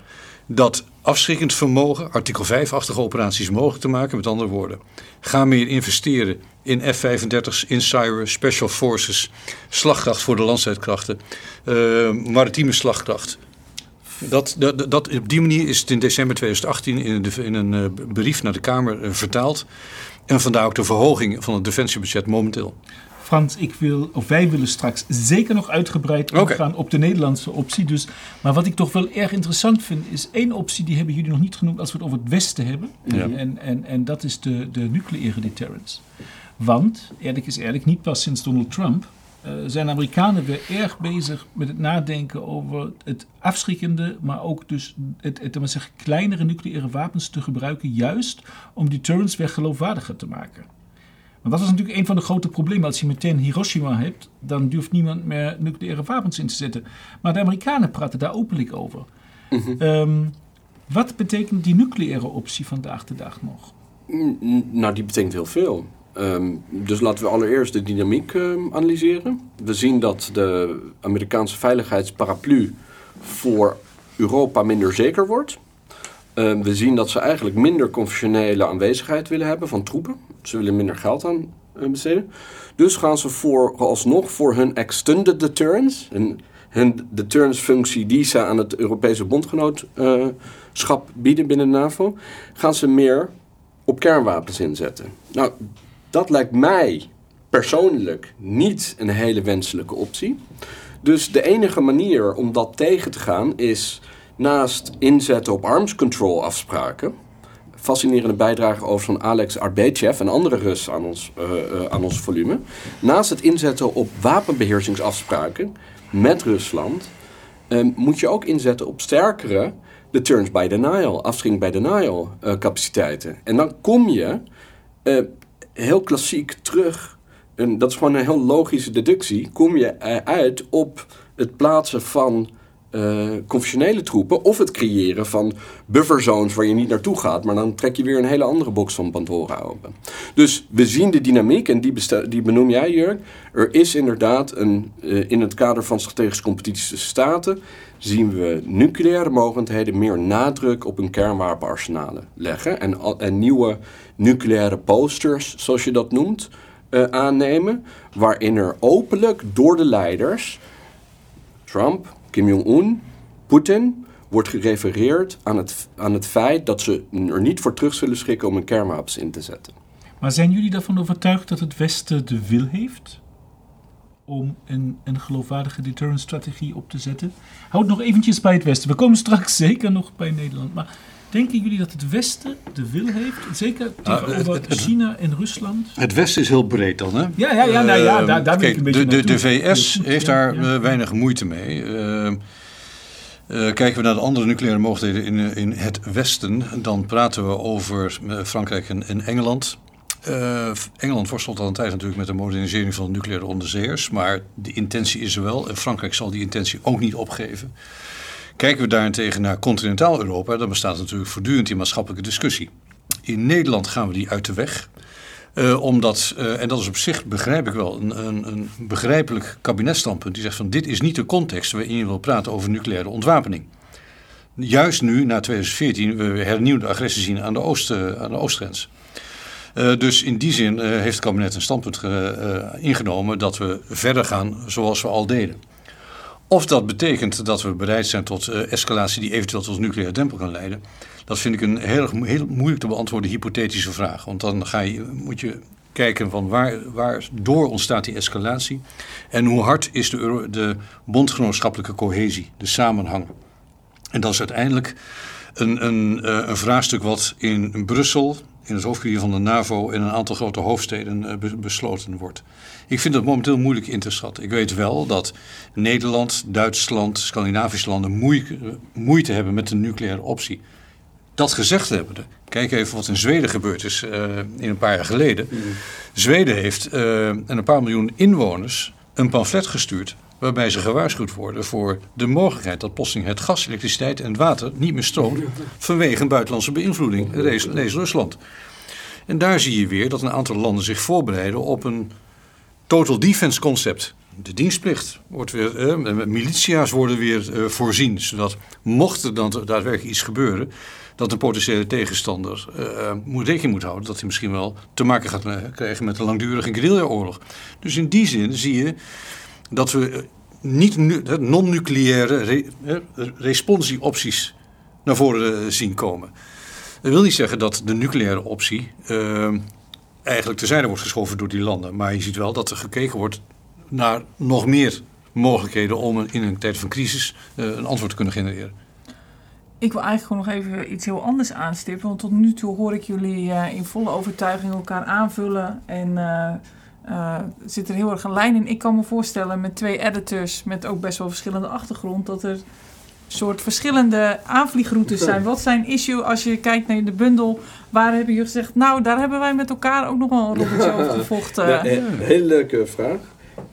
dat afschrikkend vermogen, artikel 5-achtige operaties mogelijk te maken. Met andere woorden, ga meer investeren in F-35's, in cyber, special forces, slagkracht voor de landstrijdkrachten, uh, maritieme slagkracht, dat, dat, dat, op die manier is het in december 2018 in, de, in een uh, brief naar de Kamer uh, vertaald. En vandaar ook de verhoging van het defensiebudget momenteel. Frans, ik wil, of wij willen straks zeker nog uitgebreid okay. gaan op de Nederlandse optie. Dus, maar wat ik toch wel erg interessant vind, is één optie, die hebben jullie nog niet genoemd als we het over het Westen hebben. Ja. En, en, en dat is de, de nucleaire deterrence. Want, eerlijk is eerlijk, niet pas sinds Donald Trump uh, zijn Amerikanen weer erg bezig met het nadenken over het afschrikkende, maar ook dus het, het, het zeggen, kleinere nucleaire wapens te gebruiken, juist om deterrence weer geloofwaardiger te maken. Want dat is natuurlijk een van de grote problemen. Als je meteen Hiroshima hebt, dan durft niemand meer nucleaire wapens in te zetten. Maar de Amerikanen praten daar openlijk over. Mm -hmm. um, wat betekent die nucleaire optie vandaag de dag nog? Nou, die betekent heel veel. Um, dus laten we allereerst de dynamiek um, analyseren. We zien dat de Amerikaanse veiligheidsparaplu voor Europa minder zeker wordt. Um, we zien dat ze eigenlijk minder conventionele aanwezigheid willen hebben van troepen. Ze willen minder geld aan uh, besteden. Dus gaan ze voor, alsnog voor hun extended deterrence, hun, hun deterrence functie die ze aan het Europese bondgenootschap bieden binnen de NAVO, gaan ze meer op kernwapens inzetten. Nou, dat lijkt mij persoonlijk niet een hele wenselijke optie. Dus de enige manier om dat tegen te gaan is naast inzetten op arms control afspraken. Fascinerende bijdrage over van Alex Arbechev en andere Russen aan ons, uh, uh, aan ons volume. Naast het inzetten op wapenbeheersingsafspraken met Rusland, uh, moet je ook inzetten op sterkere deterrence by denial, afschrikking by denial capaciteiten. En dan kom je heel klassiek terug. En dat is gewoon een heel logische deductie. Kom je uit op het plaatsen van uh, conventionele troepen of het creëren van bufferzones waar je niet naartoe gaat, maar dan trek je weer een hele andere box van Pandora open. Dus we zien de dynamiek en die, die benoem jij, Jurk. Er is inderdaad een, uh, in het kader van strategische competities tussen staten, zien we nucleaire mogelijkheden meer nadruk op hun kernwapenarsenalen leggen en, en nieuwe nucleaire posters, zoals je dat noemt, uh, aannemen, waarin er openlijk door de leiders, Trump, Kim Jong-un, Poetin, wordt gerefereerd aan het, aan het feit dat ze er niet voor terug zullen schrikken om een kernwapens in te zetten. Maar zijn jullie ervan overtuigd dat het Westen de wil heeft om een, een geloofwaardige deterrence strategie op te zetten? Houd nog eventjes bij het Westen. We komen straks zeker nog bij Nederland. Maar denken jullie dat het Westen de wil heeft? Zeker tegenover uh, China en Rusland? Het Westen is heel breed dan, hè? Ja, ja, ja, nou, ja daar, daar ben ik een beetje de, de, de VS heeft daar ja. weinig moeite mee. Uh, Uh, kijken we naar de andere nucleaire mogelijkheden in, in het Westen, dan praten we over Frankrijk en, en Engeland. Uh, Engeland worstelt al een tijd natuurlijk met de modernisering van de nucleaire onderzeeërs, maar de intentie is er wel en Frankrijk zal die intentie ook niet opgeven. Kijken we daarentegen naar continentaal Europa, dan bestaat natuurlijk voortdurend die maatschappelijke discussie. In Nederland gaan we die uit de weg. Uh, omdat, uh, en dat is op zich, begrijp ik wel, een, een, een begrijpelijk kabinetstandpunt. Die zegt van dit is niet de context waarin je wil praten over nucleaire ontwapening. Juist nu, na 2014, we hernieuwd de agressie zien aan de, oost, uh, aan de oostgrens. dus in die zin heeft het kabinet een standpunt ingenomen dat we verder gaan zoals we al deden. Of dat betekent dat we bereid zijn tot escalatie die eventueel tot nucleaire dempel kan leiden. Dat vind ik een heel, heel moeilijk te beantwoorden hypothetische vraag. Want dan ga je, moet je kijken van waar, waar door ontstaat die escalatie. En hoe hard is de, de bondgenootschappelijke cohesie, de samenhang. En dat is uiteindelijk een, een, een vraagstuk wat in Brussel in het hoofdkwartier van de NAVO in een aantal grote hoofdsteden eh, be- besloten wordt. Ik vind dat momenteel moeilijk in te schatten. Ik weet wel dat Nederland, Duitsland, Scandinavische landen moeite, moeite hebben met de nucleaire optie. Dat gezegd hebbende, kijk even wat in Zweden gebeurd is eh, in een paar jaar geleden. Zweden heeft en een paar miljoen inwoners een pamflet gestuurd waarbij ze gewaarschuwd worden voor de mogelijkheid dat plotseling het gas, elektriciteit en water niet meer stroomt vanwege een buitenlandse beïnvloeding, lees, Rusland. En daar zie je weer dat een aantal landen zich voorbereiden op een total defense concept. De dienstplicht wordt weer, eh, militia's worden weer eh, voorzien, zodat mocht er dan daadwerkelijk iets gebeuren, dat een potentiële tegenstander eh, moet rekening moet houden dat hij misschien wel te maken gaat eh, krijgen met een langdurige guerrillaoorlog. Dus in die zin zie je dat we eh, niet nu- non-nucleaire re, responsieopties naar voren eh, zien komen. Dat wil niet zeggen dat de nucleaire optie eh, eigenlijk terzijde wordt geschoven door die landen. Maar je ziet wel dat er gekeken wordt naar nog meer mogelijkheden om in een tijd van crisis een antwoord te kunnen genereren. Ik wil eigenlijk gewoon nog even iets heel anders aanstippen. Want tot nu toe hoor ik jullie in volle overtuiging elkaar aanvullen. En eh, eh, zit er heel erg een lijn in. Ik kan me voorstellen met twee editors met ook best wel verschillende achtergrond. Dat er soort verschillende aanvliegroutes zijn. Wat zijn issue als je kijkt naar de bundel? Waar hebben jullie gezegd, nou daar hebben wij met elkaar ook nog wel een rolletje over gevochten. Ja, een hele leuke vraag.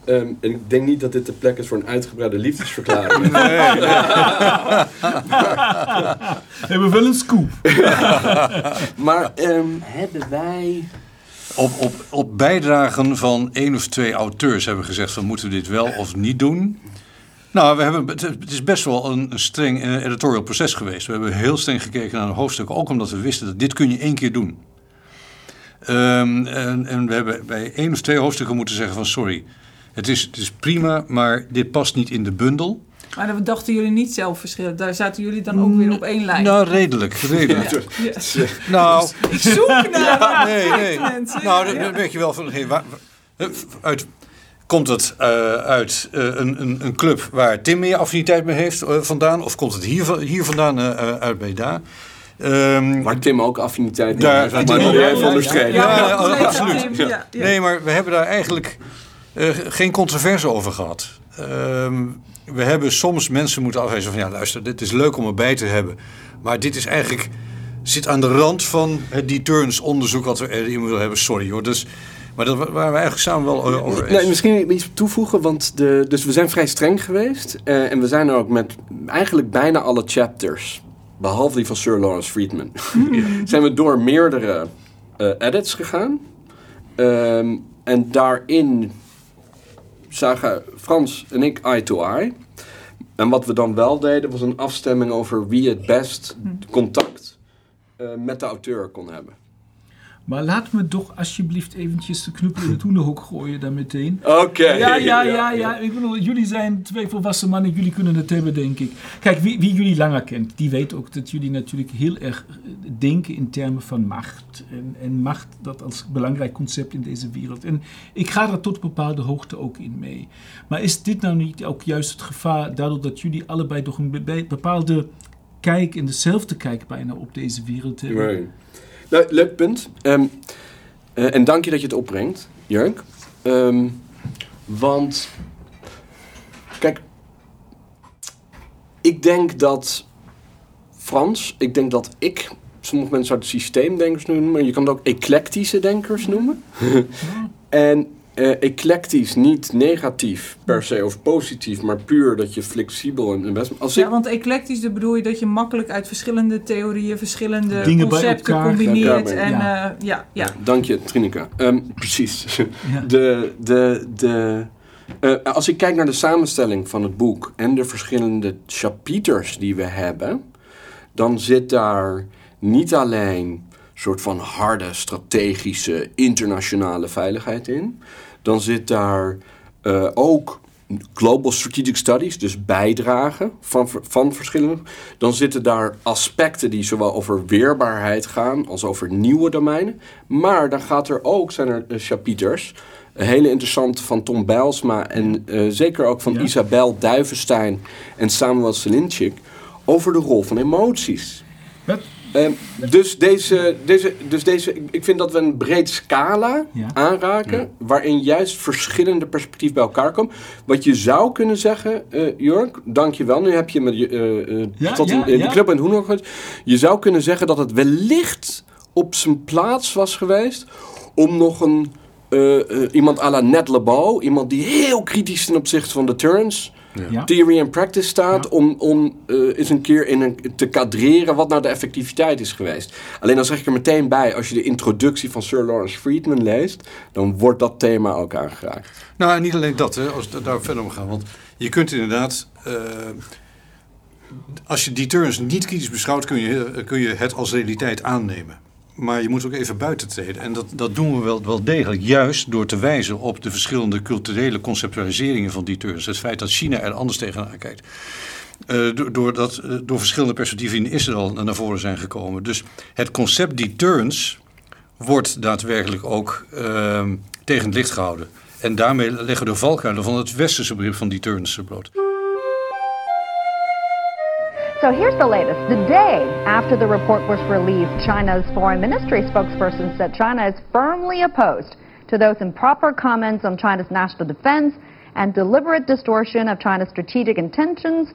Ehm, en ik denk niet dat dit de plek is voor een uitgebreide liefdesverklaring. We hebben wel een scoop. maar ehm, hebben wij... Op, op, op bijdragen van één of twee auteurs hebben we gezegd van moeten we dit wel of niet doen. Nou, we hebben, het is best wel een, streng eh, editorial proces geweest. We hebben heel streng gekeken naar een hoofdstuk, ook omdat we wisten dat dit kun je één keer doen. Ehm, en, en we hebben bij één of twee hoofdstukken moeten zeggen van sorry, het is, het is prima, maar dit past niet in de bundel. Maar dan dachten jullie niet zelf verschillen. Daar zaten jullie dan ook weer op één lijn. Nou, redelijk, redelijk. Ja. Nou, Ik zoek naar nee, nee. mensen. Nou, dan, dan weet je wel van, hey, waar, uit, komt het eh, uit eh, een, een, een club waar Tim meer affiniteit mee heeft eh, vandaan? Of komt het hier, hier vandaan uit bij daar? Ehm, Waar Tim ook affiniteit mee Daar- heeft, daar- maar ja, ja, ja, onderstrepen. ja, ja, absoluut. Ja, ja. Nee, maar we hebben daar eigenlijk eh, geen controverse over gehad. Ehm, we hebben soms mensen moeten afwijzen van... ja, luister, dit is leuk om erbij te hebben. Maar dit is eigenlijk... zit aan de rand van het deterrence onderzoek... wat we erin willen hebben. Sorry hoor. Dus, maar dat waren we eigenlijk samen wel over eens. Nee, misschien iets toevoegen, want de, dus we zijn vrij streng geweest. eh, en we zijn er ook met eigenlijk bijna alle chapters, behalve die van Sir Lawrence Friedman, zijn we door meerdere eh, edits gegaan. Ehm, en daarin zagen Frans en ik eye to eye. En wat we dan wel deden, was een afstemming over wie het best contact eh, met de auteur kon hebben. Maar laat me toch alsjeblieft eventjes de knuppel in het hoenderhok gooien dan meteen. Oké. Ja, ja, ja, ja. Ik bedoel, jullie zijn twee volwassen mannen, jullie kunnen het hebben, denk ik. Kijk, wie, wie jullie langer kent, die weet ook dat jullie natuurlijk heel erg eh, denken in termen van macht. En, en macht dat als belangrijk concept in deze wereld. En ik ga er tot een bepaalde hoogte ook in mee. Maar is dit nou niet ook juist het gevaar, daardoor dat jullie allebei toch een be- bepaalde kijk en dezelfde kijk bijna op deze wereld hebben? Leuk punt. Ehm, eh, en dank je dat je het opbrengt, Jurk. Ehm, want, kijk, ik denk dat Frans, ik denk dat ik, sommige mensen zouden systeemdenkers noemen, maar je kan het ook eclectische denkers noemen. en eh, eclectisch, niet negatief per se of positief, maar puur dat je flexibel en best. Als ik Ja, want eclectisch, dat bedoel je dat je makkelijk uit verschillende theorieën, verschillende Dingen bij concepten elkaar- combineert. en brengt. ja, ja, ja. Dank je, Trinica. Ehm, precies. Ja. De, de, de, eh, als ik kijk naar de samenstelling van het boek en de verschillende chapiters die we hebben, dan zit daar niet alleen een soort van harde, strategische, internationale veiligheid in. Dan zit daar eh, ook Global Strategic Studies, dus bijdragen van, van verschillende. Dan zitten daar aspecten die zowel over weerbaarheid gaan als over nieuwe domeinen. Maar dan gaat er ook, zijn er eh, chapiters, een hele interessante van Tom Bijlsma en eh, zeker ook van Ja. Isabel Duivenstein en Samuel Selinchik over de rol van emoties. Wat, Ehm, dus, deze, deze, dus deze, ik vind dat we een breed scala Ja. aanraken, waarin juist verschillende perspectieven bij elkaar komen. Wat je zou kunnen zeggen, eh Jörg, dank je wel. Nu heb je me eh, eh, Ja, tot in, de club en hoenderhok gegooid. Je zou kunnen zeggen dat het wellicht op zijn plaats was geweest om nog een eh, eh, iemand à la Ned Lebeau, iemand die heel kritisch ten opzichte van de turns, Ja. theory and practice staat, Ja. om, om eh, eens een keer in een, te kadreren wat nou de effectiviteit is geweest. Alleen dan zeg ik er meteen bij, als je de introductie van Sir Lawrence Friedman leest, dan wordt dat thema ook aangeraakt. Nou, en niet alleen dat, hè, als we daar verder om gaan. Want je kunt inderdaad, eh, als je die turns niet kritisch beschouwt, kun je, kun je het als realiteit aannemen. Maar je moet ook even buiten treden. En dat, dat doen we wel, wel degelijk, juist door te wijzen op de verschillende culturele conceptualiseringen van die turns. Het feit dat China er anders tegenaan kijkt. Eh, door, door, dat, eh, door verschillende perspectieven in Israël naar voren zijn gekomen. Dus het concept deterrence wordt daadwerkelijk ook ehm, tegen het licht gehouden. En daarmee leggen de valkuilen van het westerse begrip van deterrence bloot. So here's the latest. The day after the report was released, China's foreign ministry spokesperson said China is firmly opposed to those improper comments on China's national defense and deliberate distortion of China's strategic intentions.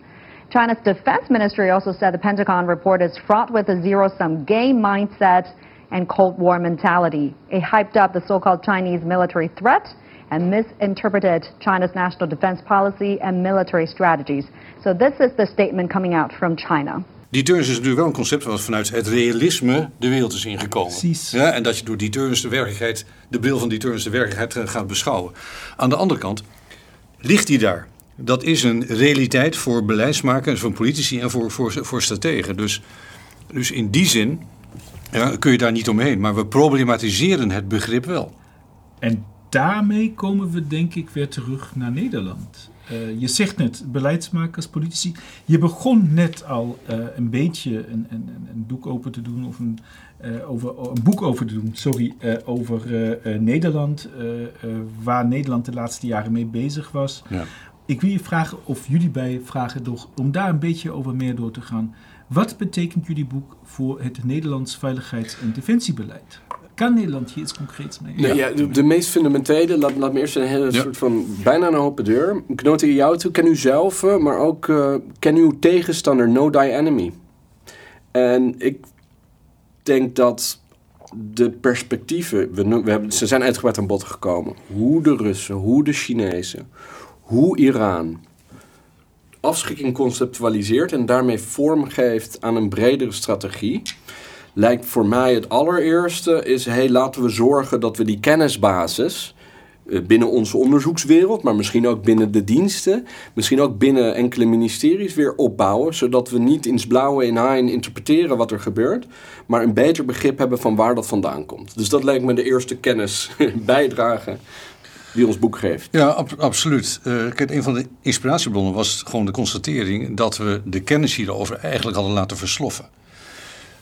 China's defense ministry also said the Pentagon report is fraught with a zero-sum game mindset and Cold War mentality. It hyped up the so-called Chinese military threat and misinterpreted China's national defense policy and military strategies. So this is the statement coming out from China. Deterrence is natuurlijk wel een concept wat vanuit het realisme de wereld is ingekomen. Precies. Ja, en dat je door deterrence de werkelijkheid, de bril van deterrence de werkelijkheid eh, gaat beschouwen. Aan de andere kant ligt die daar. Dat is een realiteit voor beleidsmakers, voor politici en voor, voor, voor strategen. Dus, dus in die zin ja, kun je daar niet omheen. Maar we problematiseren het begrip wel. En daarmee komen we denk ik weer terug naar Nederland. Eh, je zegt net, beleidsmakers, politici. Je begon net al eh, een beetje een, een, een- doek open te doen, of een, eh, over, een boek over te doen, sorry, over Nederland, waar Nederland de laatste jaren mee bezig was. Ja. Ik wil je vragen of jullie bij vragen door, om daar een beetje over meer door te gaan. Wat betekent jullie boek voor het Nederlands veiligheids- en defensiebeleid? Kan Nederland hier iets concreets mee? Nee, ja, de, de meest fundamentele, laat, laat me eerst een hele Ja. soort van bijna een open deur. Ik noot in jou toe, ken u zelf, eh, maar ook eh, ken uw tegenstander, know thy enemy. En ik denk dat de perspectieven, we, we hebben, ze zijn uitgebreid aan bod gekomen. Hoe de Russen, hoe de Chinezen, hoe Iran afschrikking conceptualiseert en daarmee vorm geeft aan een bredere strategie lijkt voor mij het allereerste is... hey, laten we zorgen dat we die kennisbasis eh, binnen onze onderzoekswereld... maar misschien ook binnen de diensten... misschien ook binnen enkele ministeries weer opbouwen... zodat we niet ins blauwe in haaien interpreteren wat er gebeurt... maar een beter begrip hebben van waar dat vandaan komt. Dus dat lijkt me de eerste kennis bijdrage die ons boek geeft. Ja, ab- absoluut. Eh, kijk, een van de inspiratiebronnen was gewoon de constatering dat we de kennis hierover eigenlijk hadden laten versloffen.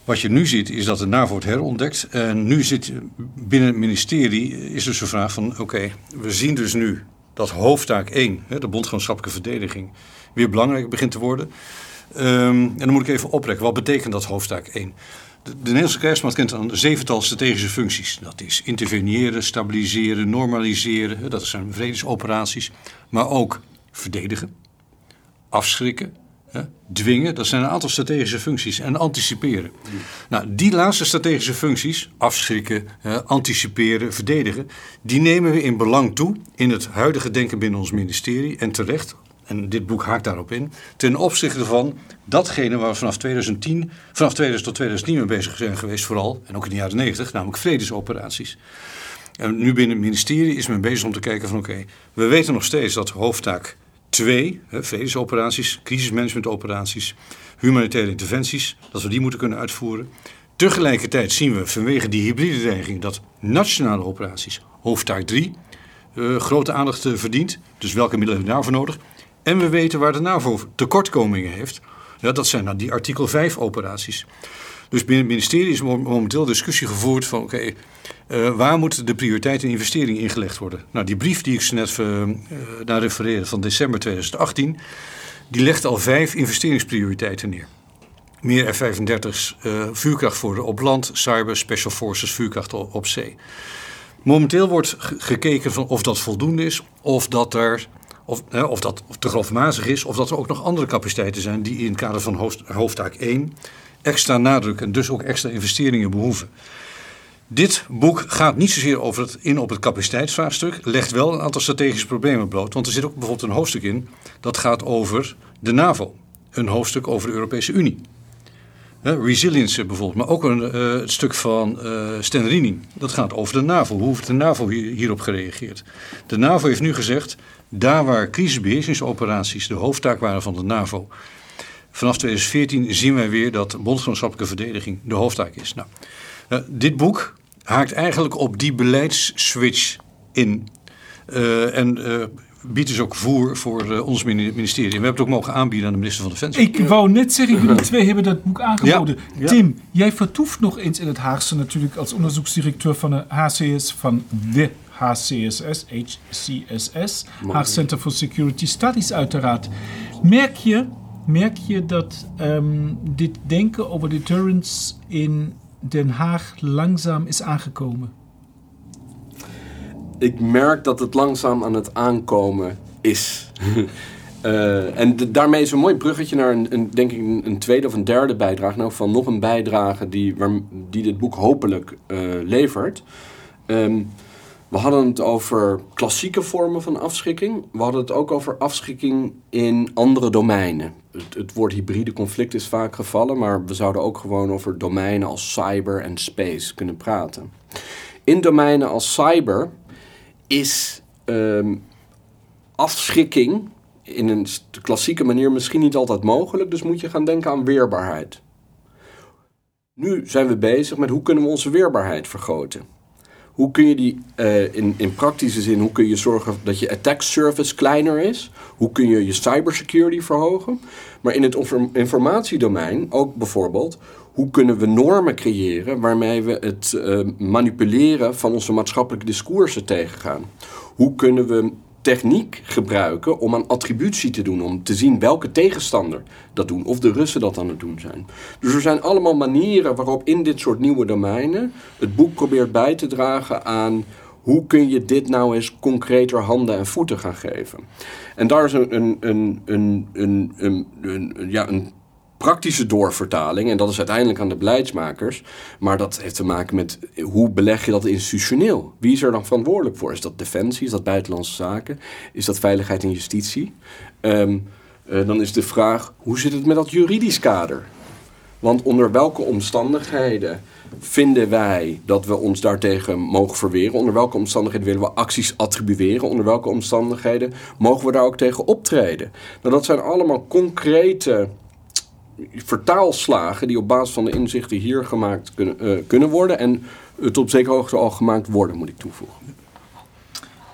Wat je nu ziet is dat de NAVO het herontdekt. En nu zit binnen het ministerie is dus de vraag van oké, we zien dus nu dat hoofdtaak 1, hè, de bondgenootschappelijke verdediging, weer belangrijk begint te worden. Ehm, en dan moet ik even oprekken, wat betekent dat hoofdtaak 1? De, de Nederlandse krijgsmacht kent een zevental strategische functies. Dat is interveneren, stabiliseren, normaliseren. Dat zijn vredesoperaties. Maar ook verdedigen, afschrikken, dwingen. Dat zijn een aantal strategische functies. En anticiperen. Nou, die laatste strategische functies, afschrikken, anticiperen, verdedigen... die nemen we in belang toe in het huidige denken binnen ons ministerie. En terecht, en dit boek haakt daarop in... ten opzichte van datgene waar we vanaf 2010, vanaf 2000 tot 2010 mee bezig zijn geweest... vooral, en ook in de jaren 90, namelijk vredesoperaties. En nu binnen het ministerie is men bezig om te kijken van oké, we weten nog steeds dat hoofdtaak 2, hè, vredesoperaties, crisismanagementoperaties, humanitaire interventies, dat we die moeten kunnen uitvoeren. Tegelijkertijd zien we vanwege die hybride dreiging dat nationale operaties, hoofdtaak 3, eh, grote aandacht eh, verdient. Dus welke middelen hebben we daarvoor nodig? En we weten waar de NAVO tekortkomingen heeft. Ja, dat zijn nou die artikel 5 operaties. Dus binnen het ministerie is mo- momenteel discussie gevoerd van oké, eh, waar moet de prioriteit en investering ingelegd worden? Nou, die brief die ik zo net eh, eh, naar refereerde van december 2018, die legt al vijf investeringsprioriteiten neer. meer F-35's, uh, vuurkracht voor op land, cyber, special forces, vuurkracht op, zee. Momenteel wordt gekeken van of dat voldoende is, of dat er of, of dat te grofmazig is, of dat er ook nog andere capaciteiten zijn die in het kader van hoofd, hoofdtaak 1 extra nadruk en dus ook extra investeringen behoeven. Dit boek gaat niet zozeer over het, in op het capaciteitsvraagstuk, legt wel een aantal strategische problemen bloot. Want er zit ook bijvoorbeeld een hoofdstuk in dat gaat over de NAVO. Een hoofdstuk over de Europese Unie. resilience bijvoorbeeld, maar ook een, uh, het stuk van uh, Stan Rini. Dat gaat over de NAVO. Hoe heeft de NAVO hier, hierop gereageerd? De NAVO heeft nu gezegd, daar waar crisisbeheersingsoperaties de hoofdtaak waren van de NAVO... vanaf 2014 zien wij weer dat bondgenootschappelijke verdediging de hoofdtaak is. Nou, uh, dit boek haakt eigenlijk op die beleidsswitch in. Uh, en uh, biedt dus ook voer voor uh, ons ministerie. En we hebben het ook mogen aanbieden aan de minister van Defensie. Ik wou net zeggen, jullie twee hebben dat boek aangeboden. Ja, ja. Tim, jij vertoeft nog eens in het Haagse natuurlijk als onderzoeksdirecteur van de HCS, van de HCSS, HCSS, Haag Center for Security Studies uiteraard. Merk je, merk je dat um, dit denken over deterrence in Den Haag langzaam is aangekomen? Ik merk dat het langzaam aan het aankomen is. uh, en daarmee is een mooi bruggetje naar een, een denk ik een, tweede of een derde bijdrage. Nou, van nog een bijdrage die, die dit boek hopelijk uh, levert. Um, we hadden het over klassieke vormen van afschrikking. We hadden het ook over afschrikking in andere domeinen. Het, het, woord hybride conflict is vaak gevallen, maar we zouden ook gewoon over domeinen als cyber en space kunnen praten. In domeinen als cyber is um, afschrikking in een klassieke manier misschien niet altijd mogelijk, dus moet je gaan denken aan weerbaarheid. Nu zijn we bezig met hoe kunnen we onze weerbaarheid vergroten. Hoe kun je die uh, in, in praktische zin, hoe kun je zorgen dat je attack surface kleiner is? Hoe kun je je cybersecurity verhogen? Maar in het informatiedomein ook bijvoorbeeld, hoe kunnen we normen creëren waarmee we het uh, manipuleren van onze maatschappelijke discoursen tegengaan? Hoe kunnen we techniek gebruiken om aan attributie te doen. Om te zien welke tegenstander dat doen. Of de Russen dat aan het doen zijn. Dus er zijn allemaal manieren waarop in dit soort nieuwe domeinen het boek probeert bij te dragen aan hoe kun je dit nou eens concreter handen en voeten gaan geven. En daar is een, een, een, een, een, een, een ja, een praktische doorvertaling. En dat is uiteindelijk aan de beleidsmakers. Maar dat heeft te maken met hoe beleg je dat institutioneel? Wie is er dan verantwoordelijk voor? Is dat defensie? Is dat buitenlandse zaken? Is dat veiligheid en justitie? Um, uh, dan is de vraag, hoe zit het met dat juridisch kader? Want onder welke omstandigheden vinden wij dat we ons daartegen mogen verweren? Onder welke omstandigheden willen we acties attribueren? Onder welke omstandigheden mogen we daar ook tegen optreden? Nou, dat zijn allemaal concrete vertaalslagen die op basis van de inzichten hier gemaakt kunnen, uh, kunnen worden. En het op zekere hoogte al gemaakt worden, moet ik toevoegen.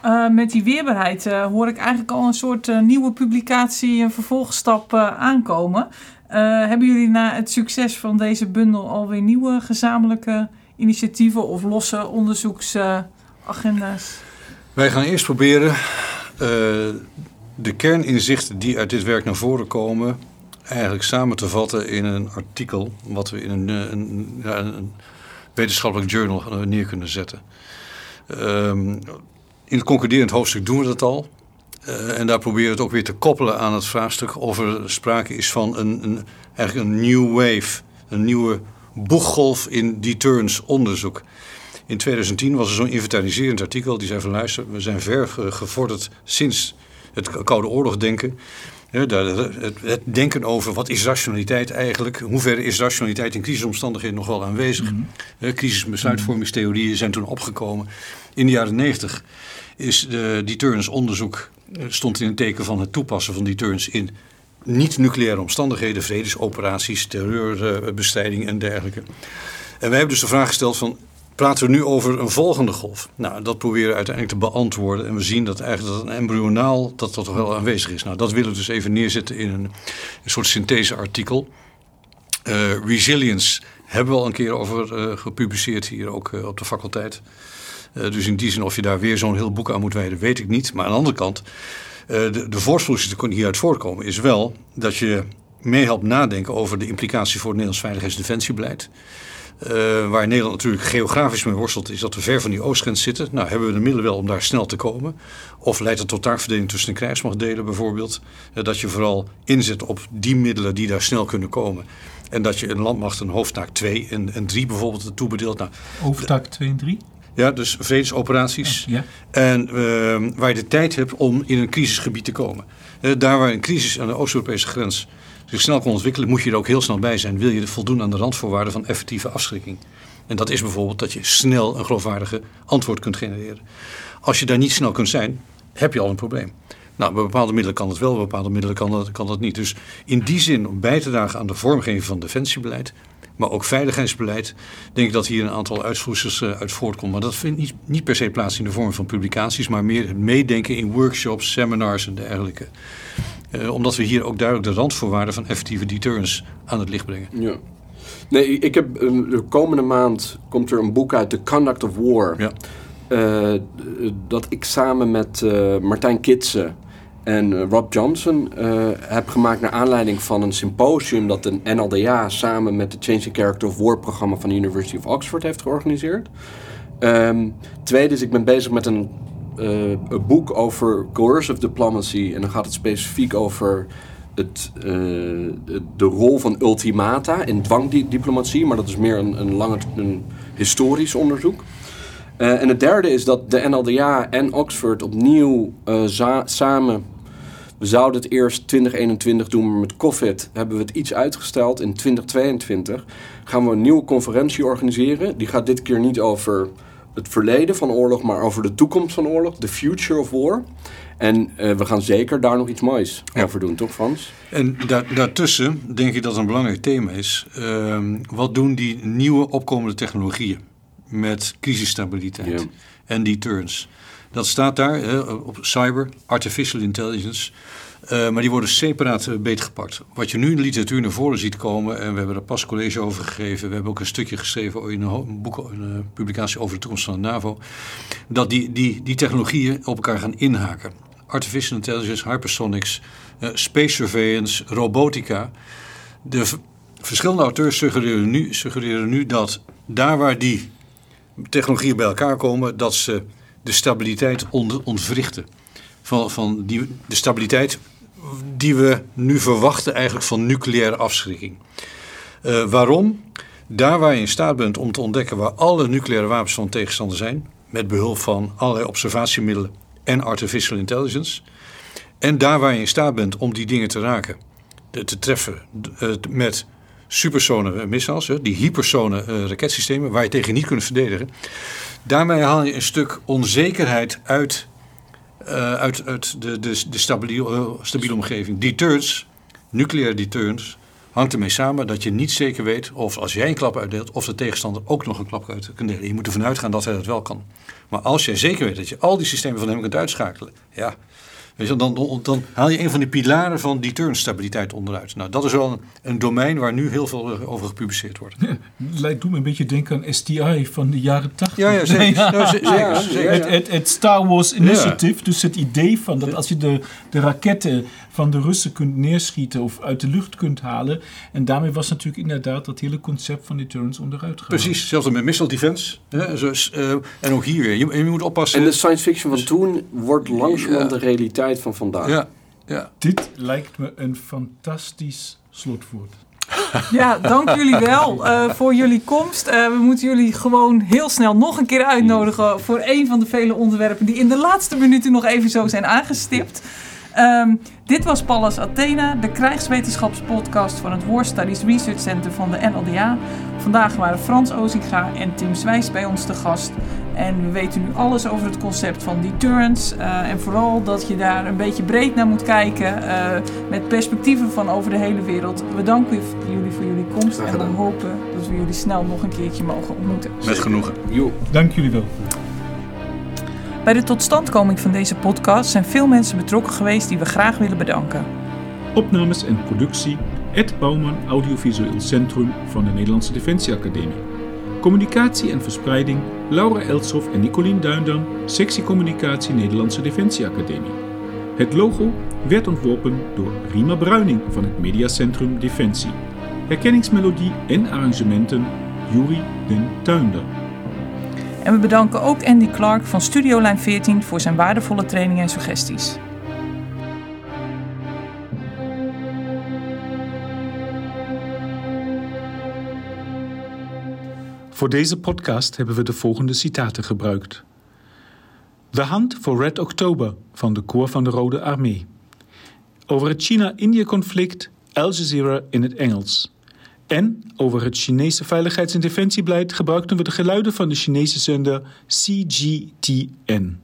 Uh, met die weerbaarheid uh, hoor ik eigenlijk al een soort nieuwe publicatie, een vervolgstap aankomen. hebben jullie na het succes van deze bundel alweer nieuwe gezamenlijke initiatieven of losse onderzoeksagenda's? Wij gaan eerst proberen de kerninzichten die uit dit werk naar voren komen eigenlijk samen te vatten in een artikel... wat we in een, eh, een, ja, een wetenschappelijk journal eh, neer kunnen zetten. Um, in het concurrerend hoofdstuk doen we dat al. Uh, en daar proberen we het ook weer te koppelen aan het vraagstuk... of er sprake is van een, een, eigenlijk een new wave, een nieuwe boeggolf in deterrence onderzoek. In 2010 was er zo'n inventariserend artikel, die zei van luister... we zijn ver gevorderd sinds het Koude Oorlog denken het denken over wat is rationaliteit eigenlijk, hoe ver is rationaliteit in crisisomstandigheden nog wel aanwezig. Mm -hmm. Crisisbesluitvormingstheorieën zijn toen opgekomen. In de jaren negentig is de deterrence onderzoek eh, stond in het teken van het toepassen van deterrence in niet-nucleaire omstandigheden, vredesoperaties, terreurbestrijding en dergelijke. En wij hebben dus de vraag gesteld van praten we nu over een volgende golf. Nou, dat proberen we uiteindelijk te beantwoorden. En we zien dat eigenlijk dat een embryonaal dat dat toch wel aanwezig is. Nou, dat willen we dus even neerzetten in een, een soort syntheseartikel. Uh, resilience hebben we al een keer over uh, gepubliceerd hier ook uh, op de faculteit. dus in die zin of je daar weer zo'n heel boek aan moet wijden, weet ik niet. Maar aan de andere kant, de, de die hieruit voorkomen is wel dat je meehelpt nadenken over de implicaties voor het Nederlands veiligheids- en defensiebeleid. Eh, waar Nederland natuurlijk geografisch mee worstelt, is dat we ver van die oostgrens zitten. Nou, hebben we de middelen wel om daar snel te komen? Of leidt het tot taakverdeling tussen de krijgsmachtdelen bijvoorbeeld? Eh, dat je vooral inzet op die middelen die daar snel kunnen komen. En dat je een landmacht een hoofdtaak 2 en, en 3 bijvoorbeeld toebedeelt. Nou, Overtak 2 en 3? ja, dus vredesoperaties. Ja. En eh, waar je de tijd hebt om in een crisisgebied te komen. Eh, daar waar een crisis aan de Oost-Europese grens zich snel kan ontwikkelen, moet je er ook heel snel bij zijn. Wil je voldoen aan de randvoorwaarden van effectieve afschrikking. En dat is bijvoorbeeld dat je snel een geloofwaardige antwoord kunt genereren. Als je daar niet snel kunt zijn, heb je al een probleem. Nou, bij bepaalde middelen kan het wel, bij bepaalde middelen kan dat, kan dat niet. Dus in die zin, om bij te dragen aan de vormgeving van defensiebeleid, maar ook veiligheidsbeleid, denk ik dat hier een aantal uitvloeisels uh, uit voortkomt. Maar dat vindt niet, niet per se plaats in de vorm van publicaties, maar meer het meedenken in workshops, seminars en dergelijke. Uh, omdat we hier ook duidelijk de randvoorwaarden van effectieve deterrence aan het licht brengen. Ja. Nee, ik heb uh, de komende maand komt er een boek uit, The Conduct of War. Ja. Uh, dat ik samen met uh, Martijn Kitsen en Rob Johnson heb gemaakt naar aanleiding van een symposium dat de NLDA samen met het Changing Character of War programma van de University of Oxford heeft georganiseerd. Um, tweede is, ik ben bezig met een, een boek over coercive diplomacy en dan gaat het specifiek over het, uh, de rol van ultimata in dwangdiplomatie, maar dat is meer een, een een historisch onderzoek. Uh, en het derde is dat de NLDA en Oxford opnieuw samen. We zouden het eerst 2021 doen, maar met COVID hebben we het iets uitgesteld. In 2022 gaan we een nieuwe conferentie organiseren. Die gaat dit keer niet over het verleden van oorlog, maar over de toekomst van oorlog, the future of war. En uh, we gaan zeker daar nog iets moois ja. over doen, toch Frans? En da daartussen denk ik dat een belangrijk thema is. Uh, wat doen die nieuwe opkomende technologieën met crisisstabiliteit en deterrence? Dat staat daar op cyber, artificial intelligence. Uh, maar die worden separaat uh, beetgepakt. Wat je nu in de literatuur naar voren ziet komen, en we hebben er pas college over gegeven, we hebben ook een stukje geschreven in een, boek, een publicatie over de toekomst van de NAVO, dat die, die, die technologieën op elkaar gaan inhaken artificial intelligence, hypersonics, space surveillance, robotica. De verschillende auteurs suggereren nu, suggereren nu dat daar waar die technologieën bij elkaar komen, dat ze de stabiliteit ont ontwrichten. Van, van die, de stabiliteit die we nu verwachten eigenlijk van nucleaire afschrikking. Uh, waarom? Daar waar je in staat bent om te ontdekken waar alle nucleaire wapens van tegenstander zijn, met behulp van allerlei observatiemiddelen en artificial intelligence. En daar waar je in staat bent om die dingen te raken, te, treffen met supersone missiles, die hypersone uh, raketsystemen, waar je tegen niet kunt verdedigen. Daarmee haal je een stuk onzekerheid uit, uh, uit, uit de, de, de stabiele, stabiele omgeving. Deterrence, nucleaire deterrence, hangt ermee samen dat je niet zeker weet of als jij een klap uitdeelt, of de tegenstander ook nog een klap uit kan delen. Je moet ervan uitgaan dat hij dat wel kan. Maar als jij zeker weet dat je al die systemen van hem kunt uitschakelen, ja, weet je, dan, dan, dan haal je een van de pilaren van deterrence stabiliteit onderuit. Nou, dat is wel een, een domein waar nu heel veel over gepubliceerd wordt. Ja, lijkt doet me een beetje denken aan STI van de jaren 80. Ja, ja, zeker. ja. Nou, zeker, ja, zeker. Het, het, het, Star Wars Initiative, dus het idee van dat als je de, de raketten van de Russen kunt neerschieten of uit de lucht kunt halen. En daarmee was natuurlijk inderdaad dat hele concept van deterrence onderuit gegaan. Precies, zelfs met missile defense. Hè, dus, uh, en ook hier weer, je, je, moet oppassen. En de science fiction van toen wordt langzamerhand ja. de realiteit van vandaag. Ja, ja. Dit lijkt me een fantastisch slotwoord. Ja, dank jullie wel uh, voor jullie komst. Uh, we moeten jullie gewoon heel snel nog een keer uitnodigen voor een van de vele onderwerpen die in de laatste minuten nog even zo zijn aangestipt. Um, dit was Pallas Athena, de krijgswetenschapspodcast van het War Studies Research Center van de NLDA. Vandaag waren Frans Ozinga en Tim Zwijs bij ons te gast. En we weten nu alles over het concept van deterrence. Uh, en vooral dat je daar een beetje breed naar moet kijken. Uh, met perspectieven van over de hele wereld. We danken jullie voor jullie komst. En we hopen dat we jullie snel nog een keertje mogen ontmoeten. Met genoegen. Jo. Dank jullie wel. Bij de totstandkoming van deze podcast zijn veel mensen betrokken geweest die we graag willen bedanken. Opnames en productie Ed Bouwman Audiovisueel Centrum van de Nederlandse Defensie Academie. Communicatie en verspreiding Laura Elshoff en Nicolien Duindam, sectie Communicatie Nederlandse Defensie Academie. Het logo werd ontworpen door Rima Bruining van het Mediacentrum Defensie. Herkenningsmelodie en arrangementen Juri den Tuinder. En we bedanken ook Andy Clark van Studio Lijn 14 voor zijn waardevolle training en suggesties. Voor deze podcast hebben we de volgende citaten gebruikt. De hand voor Red October van de Koor van de Rode Armee. Over het China-Indië-conflict Al Jazeera in het Engels. En over het Chinese veiligheids- en defensiebeleid gebruikten we de geluiden van de Chinese zender CGTN.